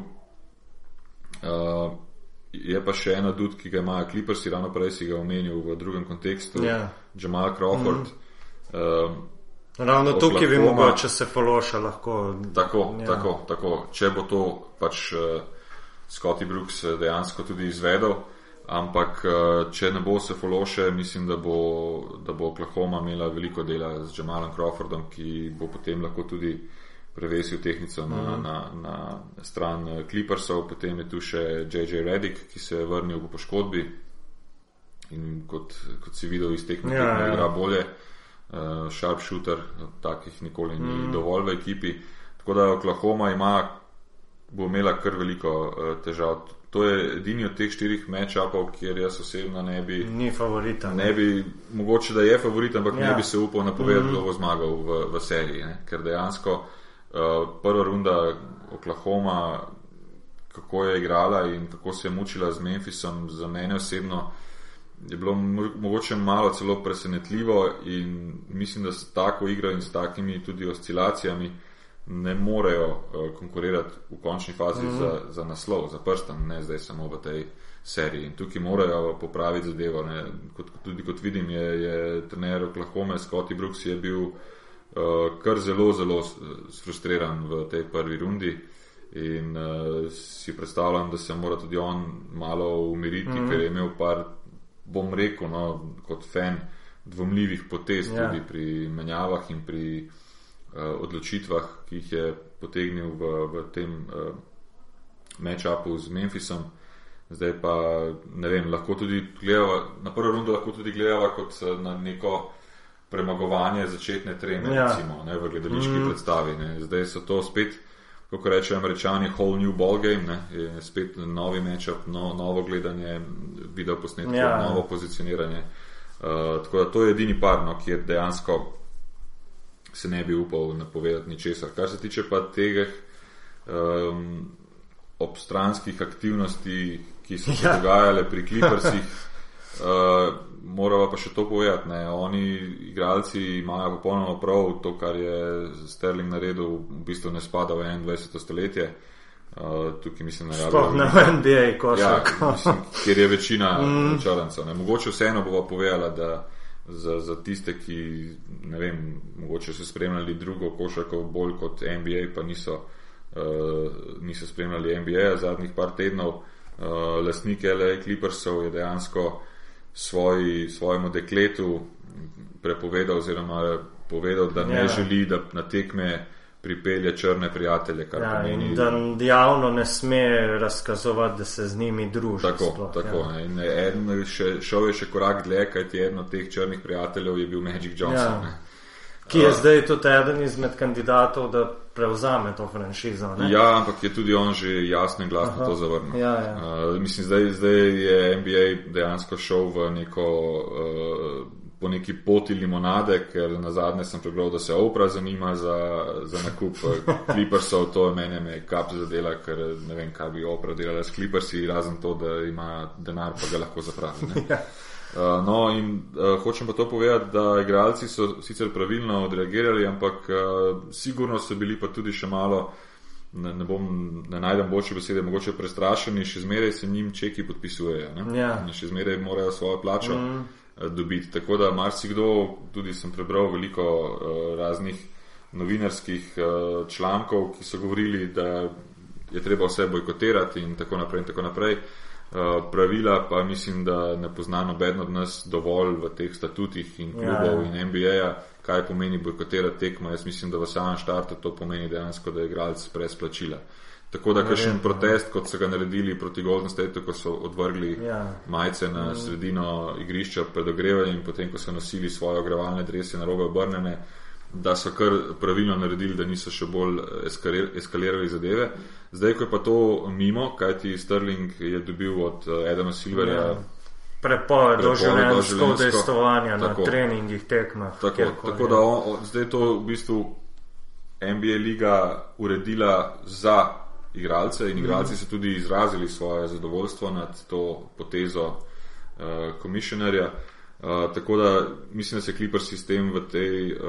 je pa še ena dud, ki ga imajo Clippers, ravno prej si ga omenil v drugem kontekstu, yeah. Ja. Jamal Crawford. Mm uh, Ravno tukaj bi mogel, če se fološa lahko. Tako, ja. tako, tako. Če bo to pač uh, Scotty Brooks dejansko tudi izvedel, ampak uh, če ne bo se fološe, mislim, da bo, da bo Oklahoma imela veliko dela z Jamalom Crawfordom, ki bo potem lahko tudi uh, prevesil tehnico na, mm. na, na stran eh, Clippersov, potem je tu še J.J. Reddick, ki se je vrnil po poškodbi in kot, kot si videl iz tehnika, ja, ja. igra bolje, uh, sharpshooter, takih nikoli ni mm. dovolj v ekipi. Tako da Oklahoma ima, bo imela kar veliko uh, težav. To je edini od teh štirih match-upov, kjer jaz osebno ne bi. Ni favorita. Ne, ne bi, mogoče da je favorit, ampak ja. ne bi se upal napovedati, da mm. bo zmagal v, v seriji. Ne? Ker dejansko uh, Eh, prva runda Oklahoma, kako je igrala in kako se je mučila z Memphisom, za mene osebno je bilo mogoče malo celo presenetljivo in mislim, da s tako igro in s takimi tudi oscilacijami ne morejo uh, konkurirati v končni fazi mm -hmm. za, za naslov, za prstan, ne zdaj samo v tej seriji. In tukaj morajo popraviti zadevo. Kot, tudi kot vidim, je, je trener Oklahoma, Scotty Brooks je bil uh, kar zelo, zelo frustriran v tej prvi rundi. In uh, si predstavljam, da se mora tudi on malo umiriti, mm -hmm. ker je imel par, bom rekel, no, kot fan, dvomljivih potez yeah. Ja. tudi pri menjavah in pri uh, odločitvah, ki jih je potegnil v, v tem uh, match-upu z Memphisom. zdaj pa ne vem, lahko tudi gledava, na prvo rundo lahko tudi gledava kot na neko premagovanje začetne treme, ja. recimo, ne, v gledališki mm. predstavi. Ne. Zdaj so to spet, kako rečejo američani, whole new ball game, ne, je spet novi matchup, no, novo gledanje, video posnetkov, ja. novo pozicioniranje. Uh, tako da to je edini par, no, kjer dejansko se ne bi upal napovedati ničesar. Kar se tiče pa teh um, obstranskih aktivnosti, ki so se ja. dogajale pri Clippersih, uh, moramo pa še to povedati. Ne. Oni, igralci, imajo popolnoma prav to, kar je Sterling naredil, v bistvu ne spada v 21. stoletje. Uh, tukaj mislim, da je to na NBA, kot ja, kjer je večina mm. črncev. Mogoče vseeno bova povedala, da za, za tiste, ki ne vem, mogoče so spremljali drugo košarko bolj kot NBA, pa niso, uh, niso spremljali NBA zadnjih par tednov. Uh, lasnik L.A. Clippersov je dejansko uh, svoj, svojemu dekletu prepovedal, oziroma povedal, da ne ja. želi, da na tekme pripelje črne prijatelje. Ja, pomeni, da javno ne sme razkazovati, da se z njimi druži. Tako, sploh, tako ja. in en, še, šel je še korak dlje, kajti eden od teh črnih prijateljev je bil Magic Johnson. Ja. Ki je uh, zdaj tudi eden izmed kandidatov, da prevzame to franšizo. Ne? Ja, ampak je tudi on že jasno in glasno to zavrnil. Ja, ja. uh, mislim, zdaj, zdaj je NBA dejansko šel v neko. Uh, Po neki poti limonade, ker na zadnje sem prebral, da se Opra zanima za, za nakup klipersov, to je meni me kap zadela, ker ne vem, kaj bi Opra delala s klipersi, razen to, da ima denar, pa ga lahko zapravi. Uh, no, in uh, hočem pa to povedati, da igralci so sicer pravilno odreagirali, ampak uh, sigurno so bili pa tudi še malo, ne, ne, bom, ne najdem boljše besede, mogoče prestrašeni, še zmeraj se njim čeki podpisujejo. Ja. Še zmeraj morajo svojo plačo mm. uh, dobiti. Tako da marsikdo, tudi sem prebral veliko uh, raznih novinarskih uh, člankov, ki so govorili, da je treba vse bojkotirati in tako naprej. In tako naprej. Eh, pravila pa mislim, da ne pozna noben od nas dovolj v teh statutih in klubov ja. in NBA-ja, kaj pomeni bojkotirati tekmo. Jaz mislim, da v samem štartu to pomeni dejansko, da je igralec brez plačila. Tako da, kakšen ja. protest, kot so ga naredili proti Golden State, ko so odvrgli ja. majice na mm. sredino igrišča pred ogrevanjem in potem, ko so nosili svoje ogrevalne drese na robe obrnjene, da so kar pravilno naredili, da niso še bolj eskalirali zadeve. Zdaj, ko je pa to mimo, kajti Sterling je dobil od eh, Silverja. Ja. Prepoved doživljenjsko udejstovanja na treningih tekmah. Tako, tako da on, zdaj je to v bistvu NBA liga uredila za igralce in igralci mm. so tudi izrazili svoje zadovoljstvo nad to potezo komisionarja. Uh, Uh, tako da mislim, da se Clipper sistem v tej uh,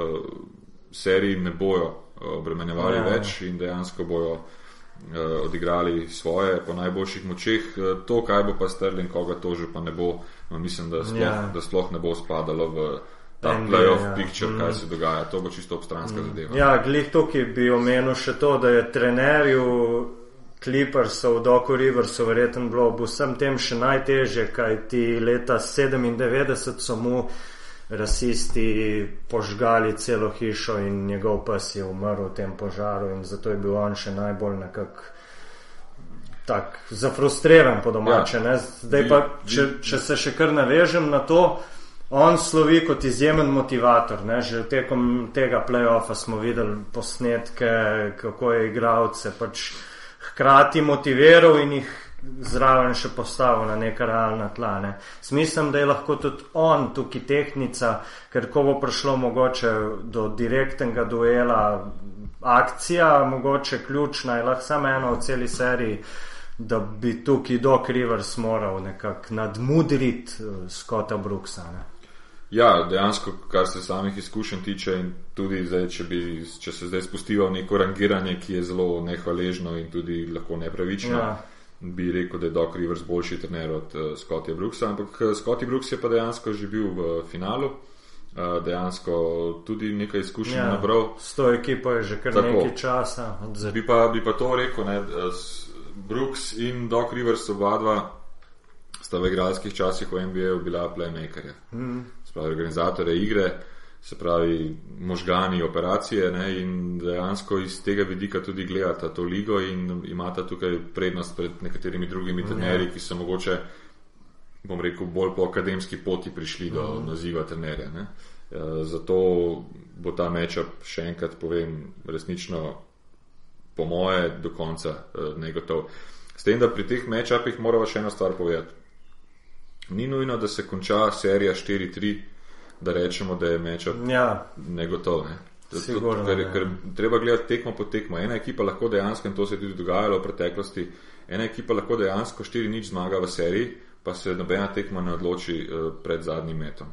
seriji ne bojo obremenjevali ja, več in dejansko bojo uh, odigrali svoje po najboljših močeh. Uh, to, kaj bo pa Sterling, koga toži, pa ne bo, no, mislim, da sploh, ja. da sploh ne bo spadalo v ta playoff ja. picture, kaj mm. se dogaja. To bo čisto obstranska mm. zadeva. Ja, glih tukaj bi omenil še to, da je trenerju Clippersov, Doku Riversu, verjetno bilo v vsem tem še najtežje, kaj ti leta 97 so mu rasisti požgali celo hišo in njegov pes je umrl v tem požaru in zato je bil on še najbolj nekak tak zafrustriran po domače. Ja. Zdaj pa, če, če se še kar navežem na to, on slovi kot izjemen motivator. Ne? Že tekom tega playoffa smo videli posnetke, kako je igralce pač hkrati motiviral in jih zraven še postavil na neka realna tla. Ne. Smislim, da je lahko tudi on tukaj tehnica, ker ko bo prišlo mogoče do direktnega duela, akcija, mogoče ključna, je lahko samo ena v celi seriji. Da bi tukaj Doc Rivers moral nekako nadmudriti uh, Scotta Brooksa. Ne. Ja, dejansko, kar se samih izkušenj tiče, in tudi zdaj, če, bi, če se zdaj spustijo v neko rangiranje, ki je zelo nehvaležno in tudi lahko nepravično, ja. bi rekel, da je Doc Rivers boljši trener od uh, Scottija Brooksa. Ampak uh, Scotty Brooks je pa dejansko že bil v finalu, uh, dejansko tudi nekaj izkušenj ja, nabral. S to ekipo je že kar Tako. nekaj časa. Bi pa, bi pa to rekel, ne, Brooks in Doc Rivers oba dva sta v igralskih časih v NBA-u bila playmakerja. Mm pravi, organizatore igre. se pravi, možgani operacije ne, in dejansko iz tega vidika tudi gledata to ligo in imata tukaj prednost pred nekaterimi drugimi ja. trenerji, ki so mogoče, bom rekel, bolj po akademski poti prišli do mhm. naziva trenerja. Ne. Ja, zato bo ta mečap, še enkrat povem, resnično, po moje, do konca uh, negotov. S tem, da pri teh mečapih moramo še eno stvar povedati. Ni nujno, da se konča serija 4-3 da rečemo, da je meč ja. negotov. Ne. Sigurno, ker, ker treba gledati tekmo po tekmo. Ena ekipa lahko dejansko, in to se je tudi dogajalo v preteklosti, ena ekipa lahko dejansko 4-0 zmaga v seriji, pa se nobena tekma ne odloči uh, pred zadnjim metom.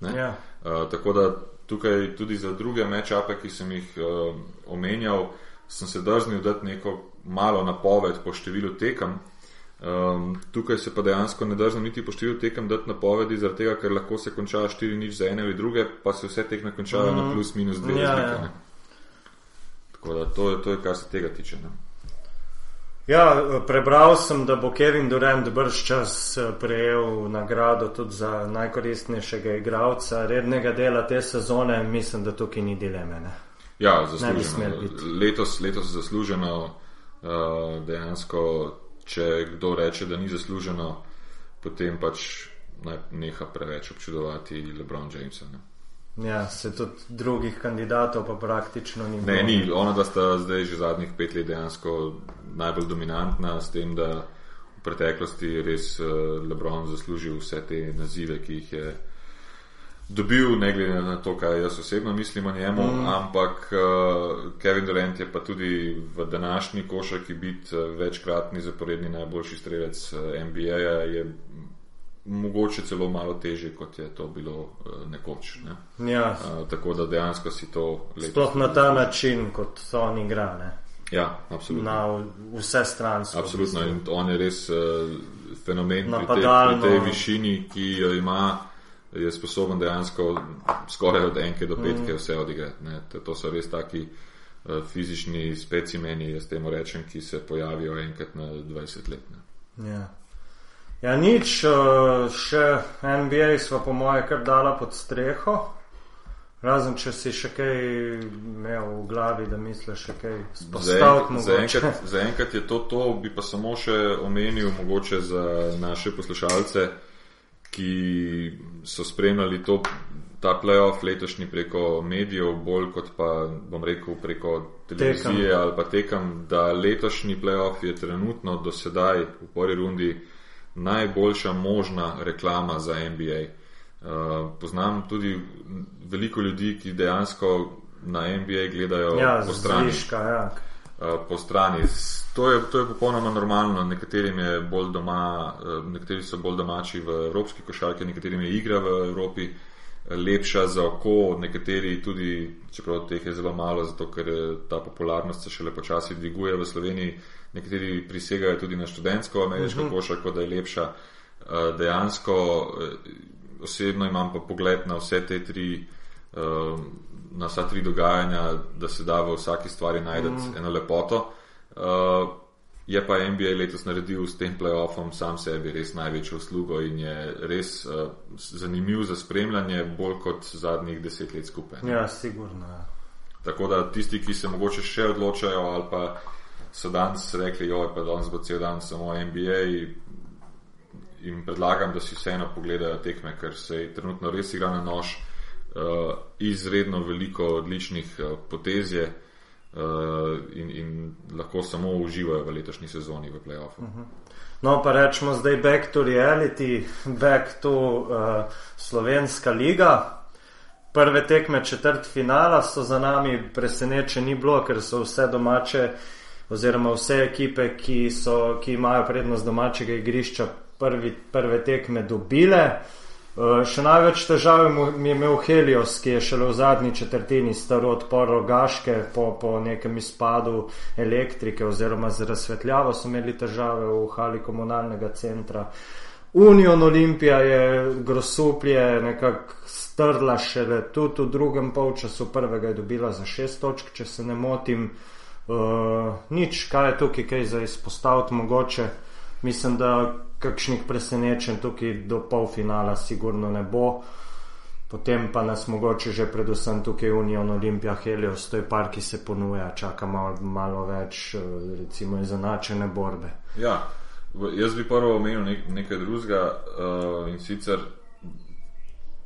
Ja. Uh, tako da tukaj tudi za druge mečape, ki sem jih uh, omenjal, sem se drznil dati neko malo napoved po številu tekem. Um, tukaj se pa dejansko ne držim niti po številu tekem dati napovedi, zaradi tega, ker lahko se konča 4 nič za ene ali druge, pa se vse tekme končajo mm. na mhm. plus minus 2 ja, ja. Tako da to je, to je, kar se tega tiče. Ne? Ja, prebral sem, da bo Kevin Durant brž čas eh, prejel nagrado tudi za najkoristnejšega igralca rednega dela te sezone. Mislim, da tukaj ni dileme. Ne? Ja, zasluženo. Letos, letos zasluženo uh, dejansko če kdo reče, da ni zasluženo, potem pač neha preveč občudovati Lebron Jamesa. Ne. Ja, se tudi drugih kandidatov pa praktično ni. Ne, ni. Ona, da sta zdaj že zadnjih pet let dejansko najbolj dominantna s tem, da v preteklosti res uh, Lebron zaslužil vse te nazive, ki jih je dobil, ne glede na to, kaj jaz osebno mislim o njemu, mm. ampak uh, Kevin Durant je pa tudi v današnji košarki biti uh, večkratni zaporedni najboljši strelec eh, NBA-ja, je mogoče celo malo teže, kot je to bilo nekoč. Ne? Ja. Uh, tako da dejansko si to lepo. Sploh na ta način, kot so oni igrali. Ja, absolutno. Na vse strani. Absolutno. In on je res uh, fenomen pri, te, pri tej višini, ki jo ima je sposoben dejansko skoraj od enke do petke vse odigrati. Ne. To so res taki uh, fizični specimeni, jaz temu rečem, ki se pojavijo enkrat na 20 let. Ja. ja, nič, uh, še NBA smo po moje kar dala pod streho. Razen, če si še kaj imel v glavi, da misliš, še kaj spostaviti. Zaenkrat za je to to, bi pa samo še omenil, mogoče za naše poslušalce ki so spremljali to, ta playoff letošnji preko medijev, bolj kot pa bom rekel preko televizije tekam. ali pa tekam, da letošnji playoff je trenutno do sedaj v prvi rundi najboljša možna reklama za NBA. Uh, poznam tudi veliko ljudi, ki dejansko na NBA gledajo ja, po strani. Zviška, ja. Uh, po strani. To je, to je popolnoma normalno. Nekaterim je bolj doma, eh, nekateri so bolj domači v evropski košarki, nekaterim je igra v Evropi eh, lepša za oko, nekateri tudi, čeprav teh je zelo malo, zato ker eh, ta popularnost se šele počasi dviguje v Sloveniji. Nekateri prisegajo tudi na študentsko ameriško uh mhm. -huh. košarko, da je lepša. Dejansko osebno imam pa pogled na vse te tri. Na vsa tri dogajanja, da se da v vsaki stvari najti uh. -huh. eno lepoto. Uh, je pa NBA letos naredil s tem playoffom sam sebi res največjo uslugo in je res uh, zanimiv za spremljanje, bolj kot zadnjih deset let skupaj. Ja, sigurno. Ja. Tako da tisti, ki se mogoče še odločajo ali pa so danes rekli, jo je pa danes bo cel dan samo NBA. In predlagam, da si vseeno pogledajo tekme, ker se trenutno res igra na nož, uh, izredno veliko odličnih uh, potezij. Uh, in, in lahko samo uživajo v letošnji sezoni v playoffu. Uh mhm. -huh. No, pa rečemo zdaj back to reality, back to uh, slovenska liga. Prve tekme četrt finala so za nami presenečeni bilo, ker so vse domače oziroma vse ekipe, ki, so, ki imajo prednost domačega igrišča, prvi, prve tekme dobile. Uh, še največ težav je imel Helios, ki je šele v zadnji četrtini staro odpor rogaške po, po nekem izpadu elektrike oziroma z razsvetljavo so imeli težave v hali komunalnega centra. Union Olimpija je grosuplje nekako strla šele tudi v drugem polčasu, prvega je dobila za šest točk, če se ne motim. Uh, nič, kaj je tukaj, kaj za izpostaviti mogoče. Mislim, da kakšnih presenečenj tukaj do polfinala, sigurno ne bo. Potem pa nas mogoče že predvsem tukaj Union Olimpija Helios, to je par, ki se ponuja, čaka malo, malo več, eh, recimo, izenačene borbe. Ja, jaz bi prvo omenil nek, nekaj drugega uh, in sicer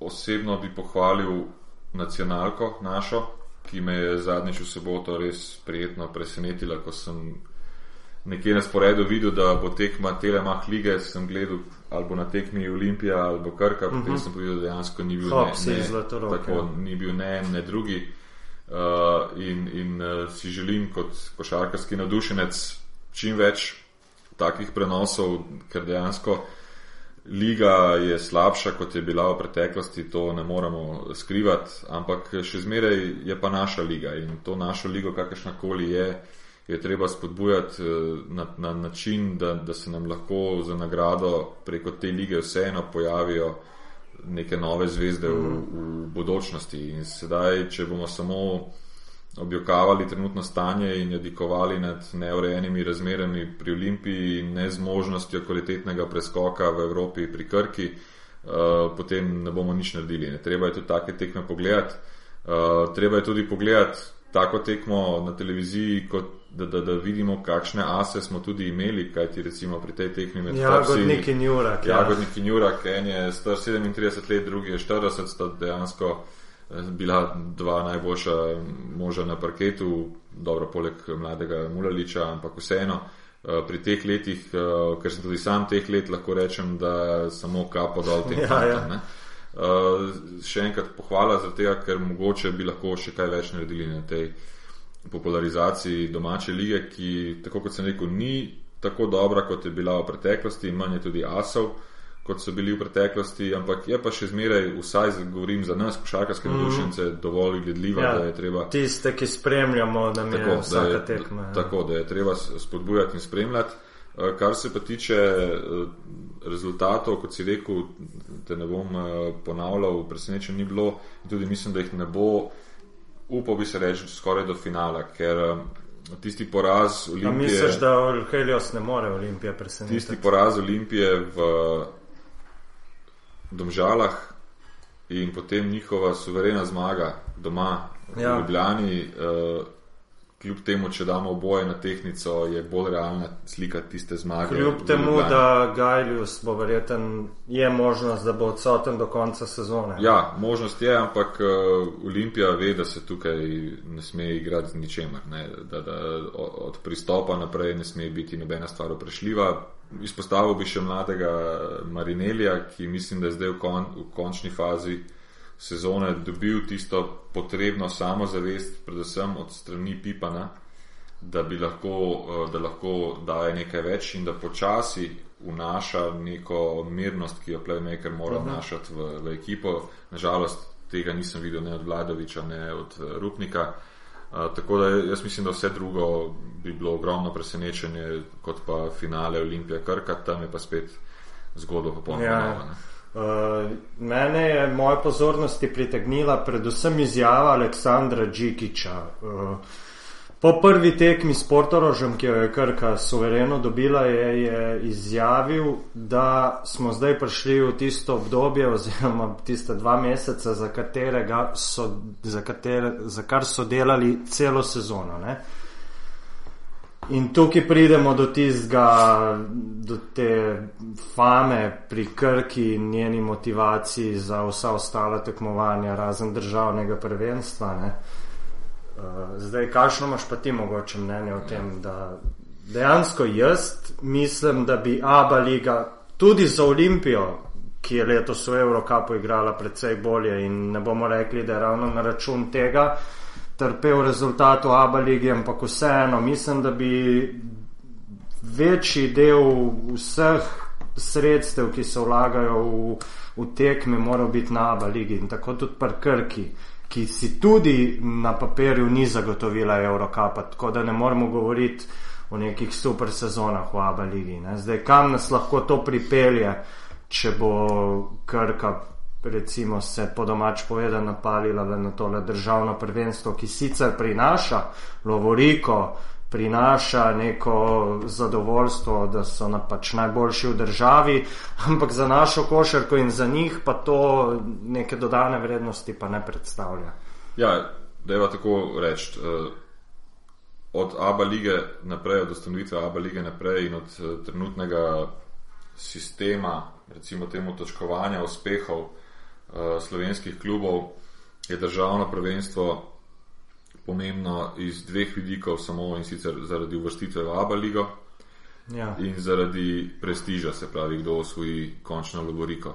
osebno bi pohvalil nacionalko našo, ki me je zadnjič v soboto res prijetno presenetila, ko sem nekje na sporedu videl, da bo tekma Telemach lige, sem gledal ali bo na tekmi Olimpija ali bo Krka, potem uh mhm. -huh. sem povedal, da dejansko ni bil Hop, ne, ne, tako, ja. ni bil ne en, ne drugi. Uh, in in uh, si želim kot košarkarski navdušenec čim več takih prenosov, ker dejansko liga je slabša, kot je bila v preteklosti, to ne moramo skrivati, ampak še zmeraj je pa naša liga in to našo ligo, kakršna koli je, uh, je treba spodbujati eh, na, na način, da, da se nam lahko za nagrado preko te lige vseeno pojavijo neke nove zvezde v, v bodočnosti. In sedaj, če bomo samo objokavali trenutno stanje in jadikovali nad neurejenimi razmerami pri Olimpiji in nezmožnostjo kvalitetnega preskoka v Evropi pri Krki, uh, potem ne bomo nič naredili. Ne. Treba je tudi take tekme pogledati. Uh, treba je tudi pogledati tako tekmo na televiziji, kot da, da, da vidimo, kakšne ase smo tudi imeli, kajti recimo pri tej tekmi med Jagodnik in Jurak. Ja. Jagodnik in Jurak, en je star 37 let, drugi je 40, sta dejansko eh, bila dva najboljša moža na parketu, dobro poleg mladega Mulaliča, ampak vseeno. Eh, pri teh letih, eh, ker sem tudi sam teh let, lahko rečem, da samo kapo dol tem ja, fantom. Ja. Uh, še enkrat pohvala za tega, ker mogoče bi lahko še kaj več naredili na tej uh, popularizaciji domače lige, ki, tako kot sem rekel, ni tako dobra, kot je bila v preteklosti, manj je tudi asov, kot so bili v preteklosti, ampak je pa še zmeraj, vsaj govorim za nas, košarkarske mm. navdušence, dovolj gledljiva, ja, da je treba. Tiste, ki spremljamo, da mi je vsaka tekma. Ja. Tako, da je treba spodbujati in spremljati. Eh, kar se pa tiče eh, rezultatov, kot si rekel, te ne bom eh, ponavljal, presenečen ni bilo in tudi mislim, da jih ne bo upal bi se reči skoraj do finala, ker um, tisti poraz Olimpije. A misliš, da Helios ne more Olimpije presenetiti? Tisti poraz Olimpije v Domžalah in potem njihova suverena zmaga doma v ja. Ljubljani. Uh, kljub temu, če damo oboje na tehnico, je bolj realna slika tiste zmage. Kljub temu, da Gajljus bo verjeten, je možnost, da bo odsoten do konca sezone. Ja, možnost je, ampak uh, Olimpija ve, da se tukaj ne sme igrati z ničemer. Da, da od pristopa naprej ne sme biti nobena stvar uprešljiva. Izpostavil bi še mladega Marinelija, ki mislim, da je zdaj v, kon, v končni fazi sezone dobil tisto potrebno samozavest, predvsem od strani Pipana, da bi lahko, eh, da lahko daje nekaj več in da počasi vnaša neko mirnost, ki jo playmaker mora vnašati v, v ekipo. Nažalost, tega nisem videl ne od Vladoviča, ne od eh, Rupnika. Uh, tako da jaz mislim, da vse drugo bi bilo ogromno presenečenje, kot pa finale Olimpije Krka, tam je pa spet zgodba popolnoma ja. nova. Uh, mene je moja pozornost pritegnila predvsem izjava Aleksandra Džikiča. Uh, po prvi tekmi s Portorožem, ki jo je Krka suvereno dobila, je, je izjavil, da smo zdaj prišli v tisto obdobje oziroma tiste dva meseca, za, so, za, katere, za kar so delali celo sezono. Ne? In tukaj pridemo do tistega, do te fame pri Krki in njeni motivaciji za vsa ostala tekmovanja, razen državnega prvenstva. Ne. Uh, zdaj, kakšno imaš pa ti mogoče mnenje o tem, da dejansko jaz mislim, da bi Abu Leiga tudi za Olimpijo, ki je letos v Evropi igrala precej bolje in ne bomo rekli, da je ravno na račun tega, trpel rezultat v Abu Leiji, ampak vseeno mislim, da bi večji del vseh sredstev, ki se vlagajo v, v tekme, moral biti na Abu Leiji in tako tudi pri Krki. Ki si tudi na papirju ni zagotovila Evropa, tako da ne moremo govoriti o nekih super sezonah v Abu Leiji. Zdaj, kam nas lahko to pripelje, če bo Krka recimo se po domač povedano napalila na tole državno prvenstvo, ki sicer prinaša Lovoriko, prinaša neko zadovoljstvo, da so na pač najboljši v državi, ampak za našo košarko in za njih pa to neke dodane vrednosti pa ne predstavlja. Ja, da je tako reči. Uh od ABA lige naprej, od ustanovitve ABA lige naprej in od uh, trenutnega sistema, recimo temu točkovanja uspehov slovenskih klubov, je državno prvenstvo pomembno iz dveh vidikov, samo in sicer zaradi uvrstitve v ABA ligo ja. in zaradi prestiža, se pravi, kdo osvoji končno Loboriko.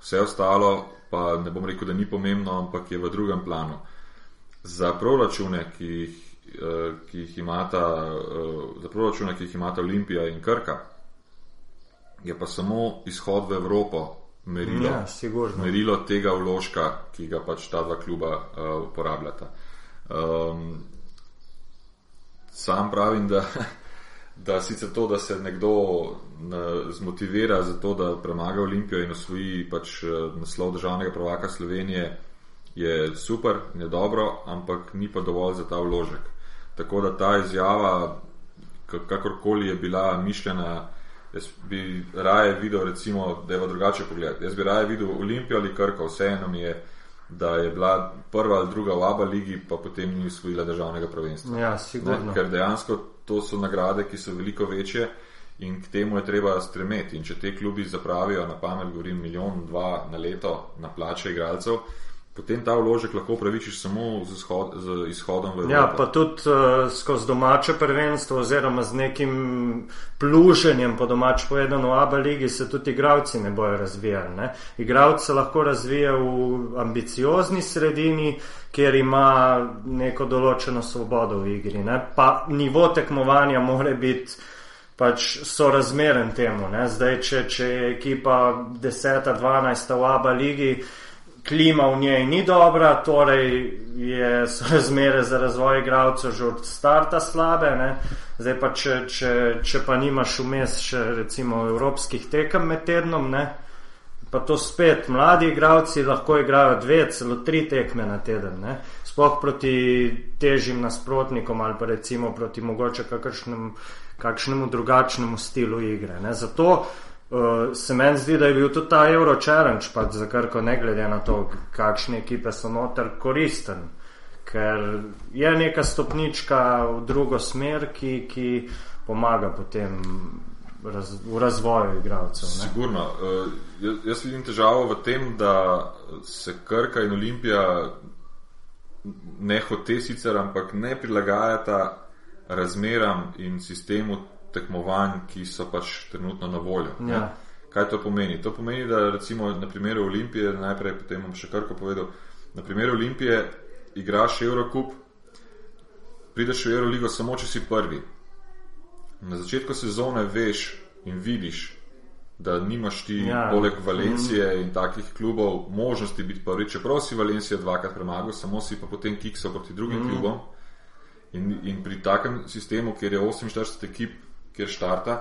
Vse ostalo pa ne bom rekel, da ni pomembno, ampak je v drugem planu. Za proračune, ki jih Eh, ki jih imata, eh, za proračune, ki jih imata Olimpija in Krka, je pa samo izhod v Evropo merilo, ja, merilo tega vložka, ki ga pač ta dva kluba uh, uporabljata. Um, sam pravim, da, da sicer to, da se nekdo zmotivira za to, da premaga Olimpijo in osvoji pač naslov državnega prvaka Slovenije, je super je dobro, ampak ni pa dovolj za ta vložek. Tako da ta izjava, kakorkoli je bila mišljena, jaz bi raje videl, recimo, da je drugače pogled. Jaz bi raje videl Olimpijo ali Krka, vseeno mi je, da je bila prva ali druga v Abu Leiji, pa potem ni usvojila državnega prvenstva. Ja, ne, ker dejansko to so nagrade, ki so veliko večje. In k temu je treba stremeti. In če te klubi zapravijo, na pamet, govorim, milijon, dva na leto na plače igralcev, potem ta vložek lahko upravičiš samo z, izhod, z izhodom v Evropo. Ja, pa tudi uh, skozi domače prvenstvo, oziroma z nekim pluženjem, po domač povedano, v Abu Leiji se tudi igravci ne bojo razvijali. Ne? Igravci se lahko razvijajo v ambiciozni sredini, kjer ima neko določeno svobodo v igri. Ne? Pa nivo tekmovanja more biti. Pač so razmeren temu. Ne? Zdaj, če, če je ekipa 10-12 v Abu Leiji, klima v njej ni dobra, torej je, so razmere za razvoj igralcev že od starta slabe. Ne? Zdaj pa, če, če, če pa nimaš vmes še recimo evropskih tekem med tednom, ne? pa to spet mladi igralci lahko igrajo dve, celo tri tekme na teden. Ne? Sploh proti težjim nasprotnikom ali pa recimo proti mogoče kakršnemu, kakšnemu drugačnemu stilu igre. Ne? Zato Uh, se meni zdi, da je bil tudi ta Euro Challenge, pa za kar ko ne glede na to, kakšne ekipe so noter, koristen. Ker je neka stopnička v drugo smer, ki, ki pomaga potem raz, v razvoju igralcev. Sigurno. Uh, jaz, jaz vidim težavo v tem, da se Krka in Olimpija ne hote sicer, ampak ne prilagajata razmeram in sistemu tekmovanj, ki so pač trenutno na voljo. Ja. Kaj to pomeni? To pomeni, da recimo na primeru Olimpije, najprej potem bom še karko povedal, na primeru Olimpije igraš Eurocup, prideš v Euroligo samo, če si prvi. Na začetku sezone veš in vidiš, da nimaš ti, ja. poleg Valencije mm. in takih klubov, možnosti biti prvi. Čeprav si Valencijo dvakrat premagal, samo si pa potem kiksal proti drugim mm. klubom. In, in pri takem sistemu, kjer je 48 ekip, kjer štarta,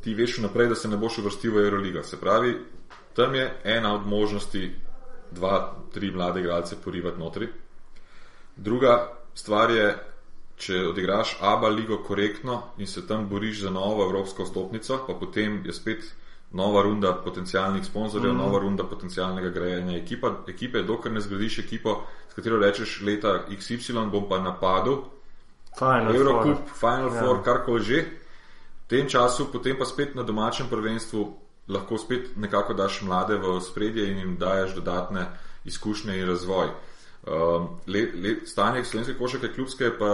ti veš vnaprej, da se ne boš uvrstil v Euroligo. Se pravi, tam je ena od možnosti, dva, tri mlade igralce porivati notri. Druga stvar je, če odigraš ABA ligo korektno in se tam boriš za novo evropsko stopnico, pa potem je spet nova runda potencijalnih sponzorjev, mm. nova runda potencijalnega grajenja ekipa, ekipe, dokler ne zgradiš ekipo, s katero rečeš leta XY, bom pa napadel. Final Eurocup, Four. Final ja. Four, karkoli že tem času, potem pa spet na domačem prvenstvu, lahko spet nekako daš mlade v spredje in jim daješ dodatne izkušnje in razvoj. Um, le, le, stanje slovenske košarke kljubske je pa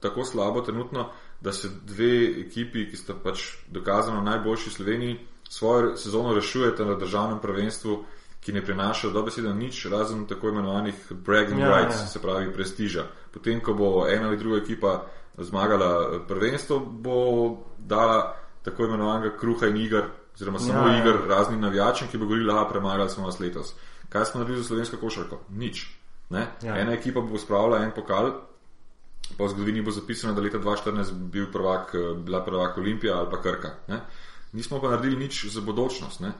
tako slabo trenutno, da se dve ekipi, ki sta pač dokazano najboljši v Sloveniji, svojo sezono rešujete na državnem prvenstvu, ki ne prinaša dobesedno nič, razen tako imenovanih bragging ja, rights, ja. se pravi prestiža. Potem, ko bo ena ali druga ekipa zmagala prvenstvo, bo dala tako imenovanega kruha in igr, oziroma samo ja, ja. igr raznim navijačem, ki bo govorila, da premagali smo vas letos. Kaj smo naredili za slovensko košarko? Nič. Ja. Ena ekipa bo spravila en pokal, pa v zgodovini bo zapisano, da leta 2014 bil prvak, bila prvak Olimpija ali pa Krka. Ne? Nismo pa naredili nič za bodočnost. Ne?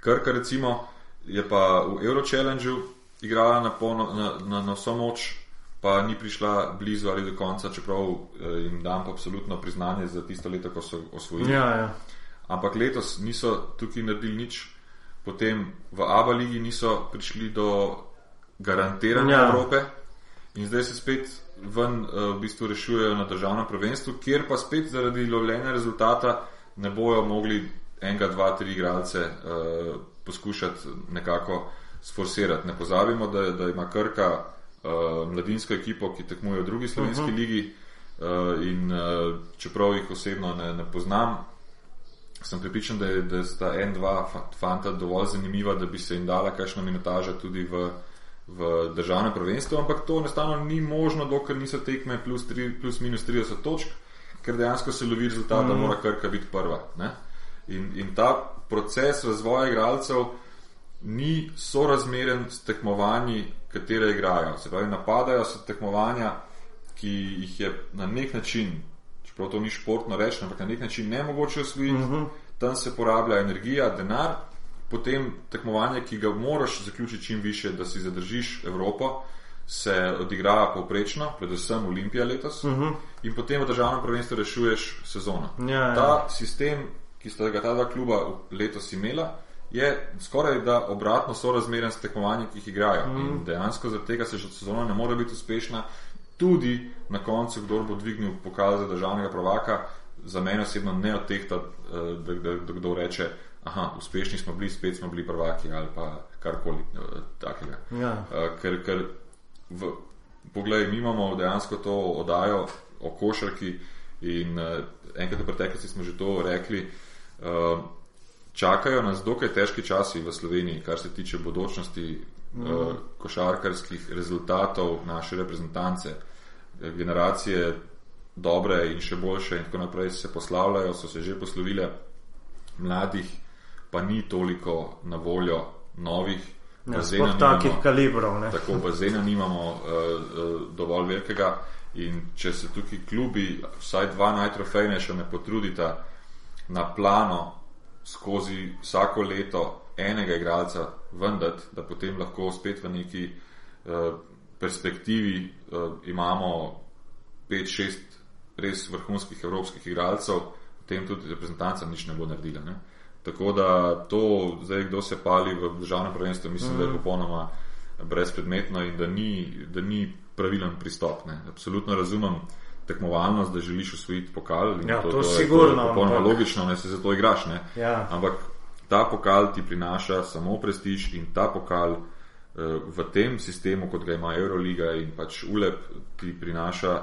Krka recimo je pa v Eurochallengeu igrala na, na, na, na vso moč, pa ni prišla blizu ali do konca, čeprav eh, jim dam absolutno priznanje za tisto leto, ko so osvojili. Ja, ja. Ampak letos niso tukaj naredili nič, potem v Abu Leiji niso prišli do garantirane ja. Evrope in zdaj se spet ven uh, v bistvu rešujejo na državnem prvenstvu, kjer pa spet zaradi lovljenja rezultata ne bojo mogli enega, dva, tri igralce uh, poskušati nekako sforsirati. Ne pozabimo, da, da ima Krka uh, mladinsko ekipo, ki tekmuje v drugi slovenski uh. -huh. ligi uh, in uh, čeprav jih osebno ne, ne poznam, sem pripričan, da, je, da sta en, dva fanta dovolj zanimiva, da bi se jim dala kakšna minutaža tudi v, v državnem prvenstvu, ampak to enostavno ni možno, dokler niso tekme plus, tri, plus minus 30 točk, ker dejansko se lovi rezultat, mm. da mhm. mora krka biti prva. In, in ta proces razvoja igralcev ni sorazmeren s tekmovanji, katere igrajo. Se pravi, napadajo se tekmovanja, ki jih je na nek način Prav to ni športno reči, ampak na nek način ne mogoče osvojiti. Uh mhm. -huh. Tam se porablja energija, denar, potem tekmovanje, ki ga moraš zaključiti čim više, da si zadržiš Evropo, se odigra povprečno, predvsem Olimpija letos, uh mhm. -huh. in potem v državnem prvenstvu rešuješ sezono. Ja, ja. Ta sistem, ki sta ga ta dva kluba letos imela, je skoraj da obratno sorazmeren s tekmovanjem, ki jih igrajo. Uh. In mhm. dejansko zaradi tega se že sezona ne more biti uspešna tudi na koncu, kdo bo dvignil pokal za državnega prvaka, za mene osebno ne odtehta, eh, da, da, da kdo reče, da uspešni smo bili, spet smo bili prvaki ali pa karkoli eh, takega. Ja. Eh, ker, ker v, poglej, mi imamo dejansko to oddajo o košarki in enkrat v preteklosti smo že to rekli. Čakajo nas dokaj težki časi v Sloveniji, kar se tiče bodočnosti uh, košarkarskih rezultatov naše reprezentance. Generacije dobre in še boljše in tako naprej se poslavljajo, so se že poslovile, mladih pa ni toliko na voljo novih. Ja, nimamo, takih kalibrov. Ne? Tako bazena nimamo uh, uh, dovolj velikega in če se tukaj klubi, vsaj dva najtrofejnejša ne potrudita na plano skozi vsako leto enega igralca vendati, da potem lahko spet v neki uh, perspektivi uh, imamo 5-6 res vrhunskih evropskih igralcev, potem tudi reprezentanca nič ne bo naredila. Ne? Tako da to, zdaj, kdo se pali v državnem prvenstvu, mislim, mm. da je mm. popolnoma brezpredmetno in da ni, da ni pravilen pristop. Ne? Absolutno razumem tekmovalnost, da želiš usvojiti pokal. Ja, to, to, to je sigurno. Popolnoma logično, da se za to igraš. Ja. Ampak ta pokal ti prinaša samo prestiž in ta pokal uh, v tem sistemu, kot ga ima Euroliga in pač ULEP, ti, prinaša,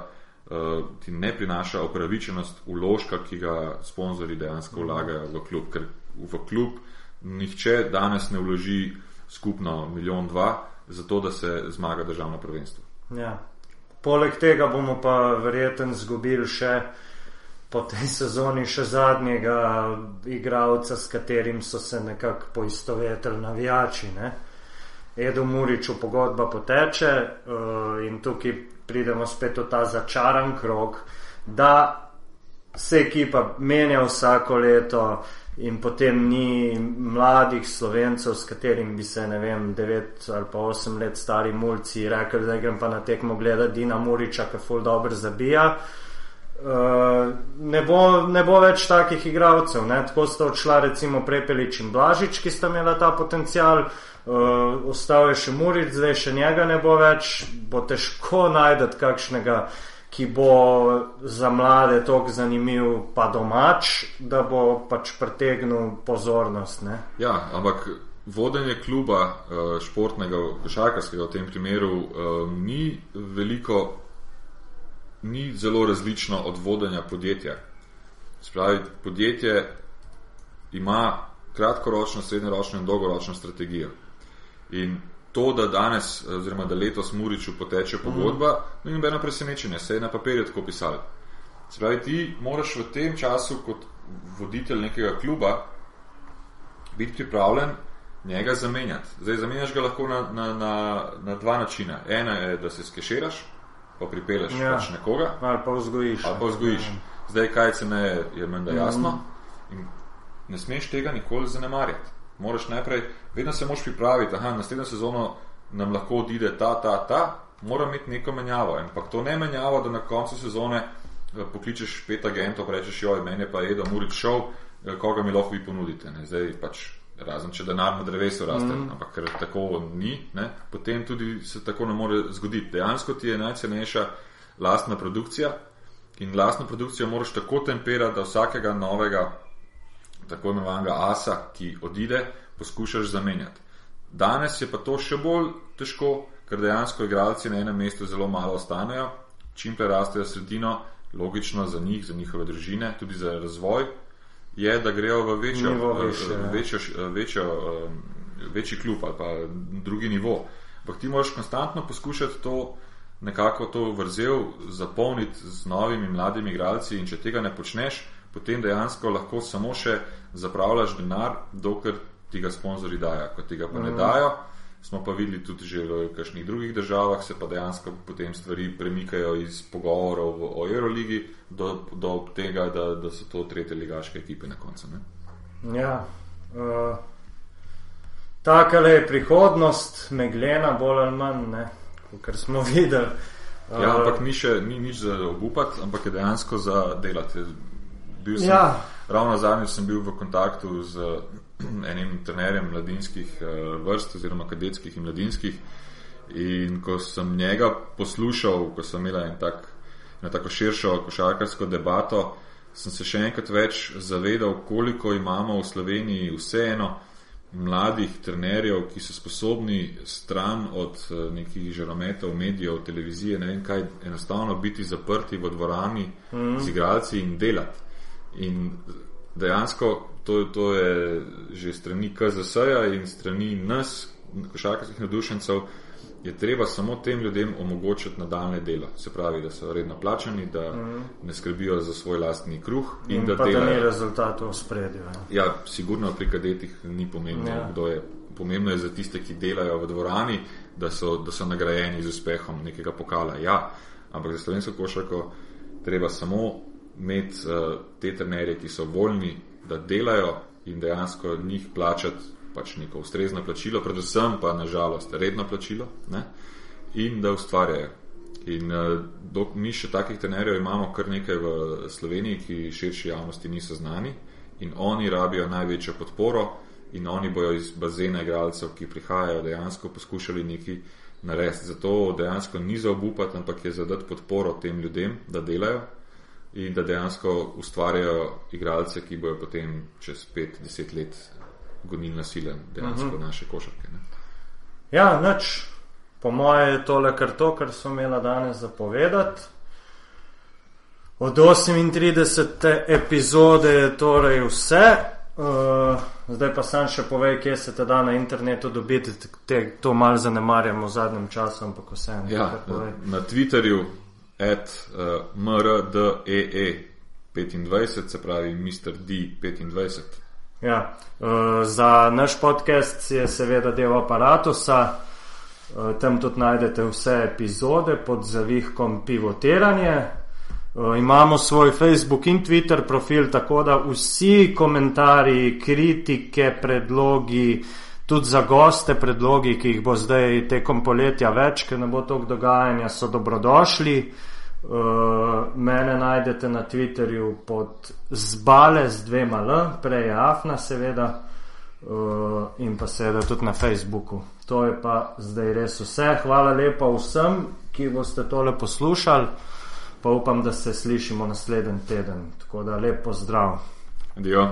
uh, ti ne prinaša opravičenost uložka, ki ga sponzori dejansko vlagajo v klub. Ker v klub nihče danes ne vloži skupno milijon dva, zato da se zmaga državno prvenstvo. Ja. Poleg tega bomo pa verjetno izgubili še po tej sezoni še zadnjega igralca, s katerim so se nekako poistovetili navijači. Ne? Edo Muriču pogodba poteče uh, in tukaj pridemo spet v ta začaran krog, da se ekipa menja vsako leto in potem ni mladih slovencev, s katerim bi se, ne vem, 9 ali pa 8 let stari mulci rekli, da grem pa na tekmo gledati Dina Muriča, ki ful dobro zabija. Uh, Uh, ne, bo, ne bo več takih igralcev. Ne? Tako sta odšla recimo Prepelič in Blažič, ki sta imela ta potencial, uh, ostal je še Muric, zdaj še njega ne bo več, bo težko najdete kakšnega, ki bo za mlade tako zanimiv, pa domač, da bo pač pritegnil pozornost. Ne? Ja, ampak. Vodenje kluba uh, športnega, košarkarskega v tem primeru uh, ni veliko ni zelo različno od vodenja podjetja. Spravi, podjetje ima kratkoročno, srednjeročno in dolgoročno strategijo. In to, da danes, oziroma da letos Muriču poteče pogodba, mm. ni nobeno presenečenje, se je na papirju tako pisalo. Spravi, ti moraš v tem času, kot voditelj nekega kluba, biti pripravljen njega zamenjati. Zdaj, zamenjaš ga lahko na, na, na, na dva načina. Ena je, da se skeširaš, pa pripeleš ja. pač nekoga. Ali pa vzgojiš. Ali pa vzgojiš. Ja. Zdaj, kaj se ne je menda mm. jasno. In ne smeš tega nikoli zanemarjati. Moraš najprej, vedno se moraš pripraviti, da naslednjo sezono nam lahko odide ta, ta, ta, mora imeti neko menjavo. Ampak to ne menjavo, da na koncu sezone eh, pokličeš pet agentov, rečeš, joj, meni pa je, da moraš šel, eh, koga mi lahko vi ponudite. Ne? Zdaj pač. Razen če denar na drevesu raste, mm. ampak ker tako ni, ne, potem tudi se tako ne more zgoditi. Dejansko ti je najcenejša lastna produkcija in lastno produkcijo moraš tako temperati, da vsakega novega, tako imenovanega asa, ki odide, poskušaš zamenjati. Danes je pa to še bolj težko, ker dejansko igralci na enem mestu zelo malo ostanejo, čim prerastejo sredino, logično za njih, za njihove družine, tudi za razvoj, je, da grejo v večjo, više, večjo, večjo, večji klub ali pa drugi nivo. Ampak ti moraš konstantno poskušati to nekako to vrzel zapolniti z novimi mladimi igralci in če tega ne počneš, potem dejansko lahko samo še zapravljaš denar, dokler ti ga sponzorji dajo. Ko ti ga pa mm. ne mhm. dajo, smo pa videli tudi že v kakšnih drugih državah, se pa dejansko potem stvari premikajo iz pogovorov o Euroligi do, do tega, da, da so to tretje ligaške ekipe na koncu. Ne? Ja. Uh... Taka je prihodnost, meglena, bolj ali manj, kar smo videli. Ja, ampak ni še ni nič za obupati, ampak je dejansko za delati. Sem, ja. Ravno zadnjič sem bil v kontaktu z enim trenerjem mladinskih eh, vrst, oziroma kadetskih in mladinskih. In ko sem njega poslušal, ko sem imel en tak, eno tako širšo košarkarsko debato, sem se še enkrat več zavedal, koliko imamo v Sloveniji vseeno mladih trenerjev, ki so sposobni stran od eh, nekih žarometov, medijev, televizije, ne vem kaj, enostavno biti zaprti v dvorani mm. z igralci in delati. In dejansko to, to je že strani KZS-ja in strani nas, košarkarskih nadušencev, je treba samo tem ljudem omogočiti nadaljne delo. Se pravi, da so redno plačani, da mm. ne skrbijo za svoj lastni kruh in, in da delajo. Da ni rezultatov v spredju. Ja. ja, sigurno pri kadetih ni pomembno, ja. kdo je. Pomembno je za tiste, ki delajo v dvorani, da so, da so nagrajeni z uspehom nekega pokala. Ja, ampak za slovensko košarko treba samo imeti uh, te trenerje, ki so voljni, da delajo in dejansko njih plačati pač neko ustrezno plačilo, predvsem pa nažalost redno plačilo ne? in da ustvarjajo. In uh, dok mi še takih trenerjev imamo kar nekaj v Sloveniji, ki širši javnosti niso znani in oni rabijo največjo podporo in oni bojo iz bazena igralcev, ki prihajajo, dejansko poskušali nekaj narediti. Zato dejansko ni za obupati, ampak je zadati podporo tem ljudem, da delajo in da dejansko ustvarjajo igralce, ki bojo potem čez 5-10 let gonilna sila dejansko uh mhm. -huh. naše košarke. Ne? Ja, noč, po mojem je tole kar to, kar smo imeli danes zapovedati. Od 38. epizode je torej vse. Uh, zdaj pa sam še povej, kje se te da na internetu dobiti, te, to malo zanemarjamo v zadnjem času, ampak vseeno. Ja, na, na Twitterju, at uh, mrdee 25, se pravi Mr. D 25. Ja, uh, za naš podcast je seveda del aparatusa. Uh, tam tudi najdete vse epizode pod zavihkom pivotiranje. Uh, imamo svoj Facebook in Twitter profil, tako da vsi komentarji, kritike, predlogi, tudi za goste, predlogi, ki jih bo zdaj tekom poletja več, ker ne bo toliko dogajanja, so dobrodošli. Uh, mene najdete na Twitterju pod zbale z dvema L, prej je Afna, seveda, uh, in pa seveda tudi na Facebooku. To je pa zdaj res vse. Hvala lepa vsem, ki boste tole poslušali, pa upam, da se slišimo naslednji teden. Tako da lepo zdrav. Adijo.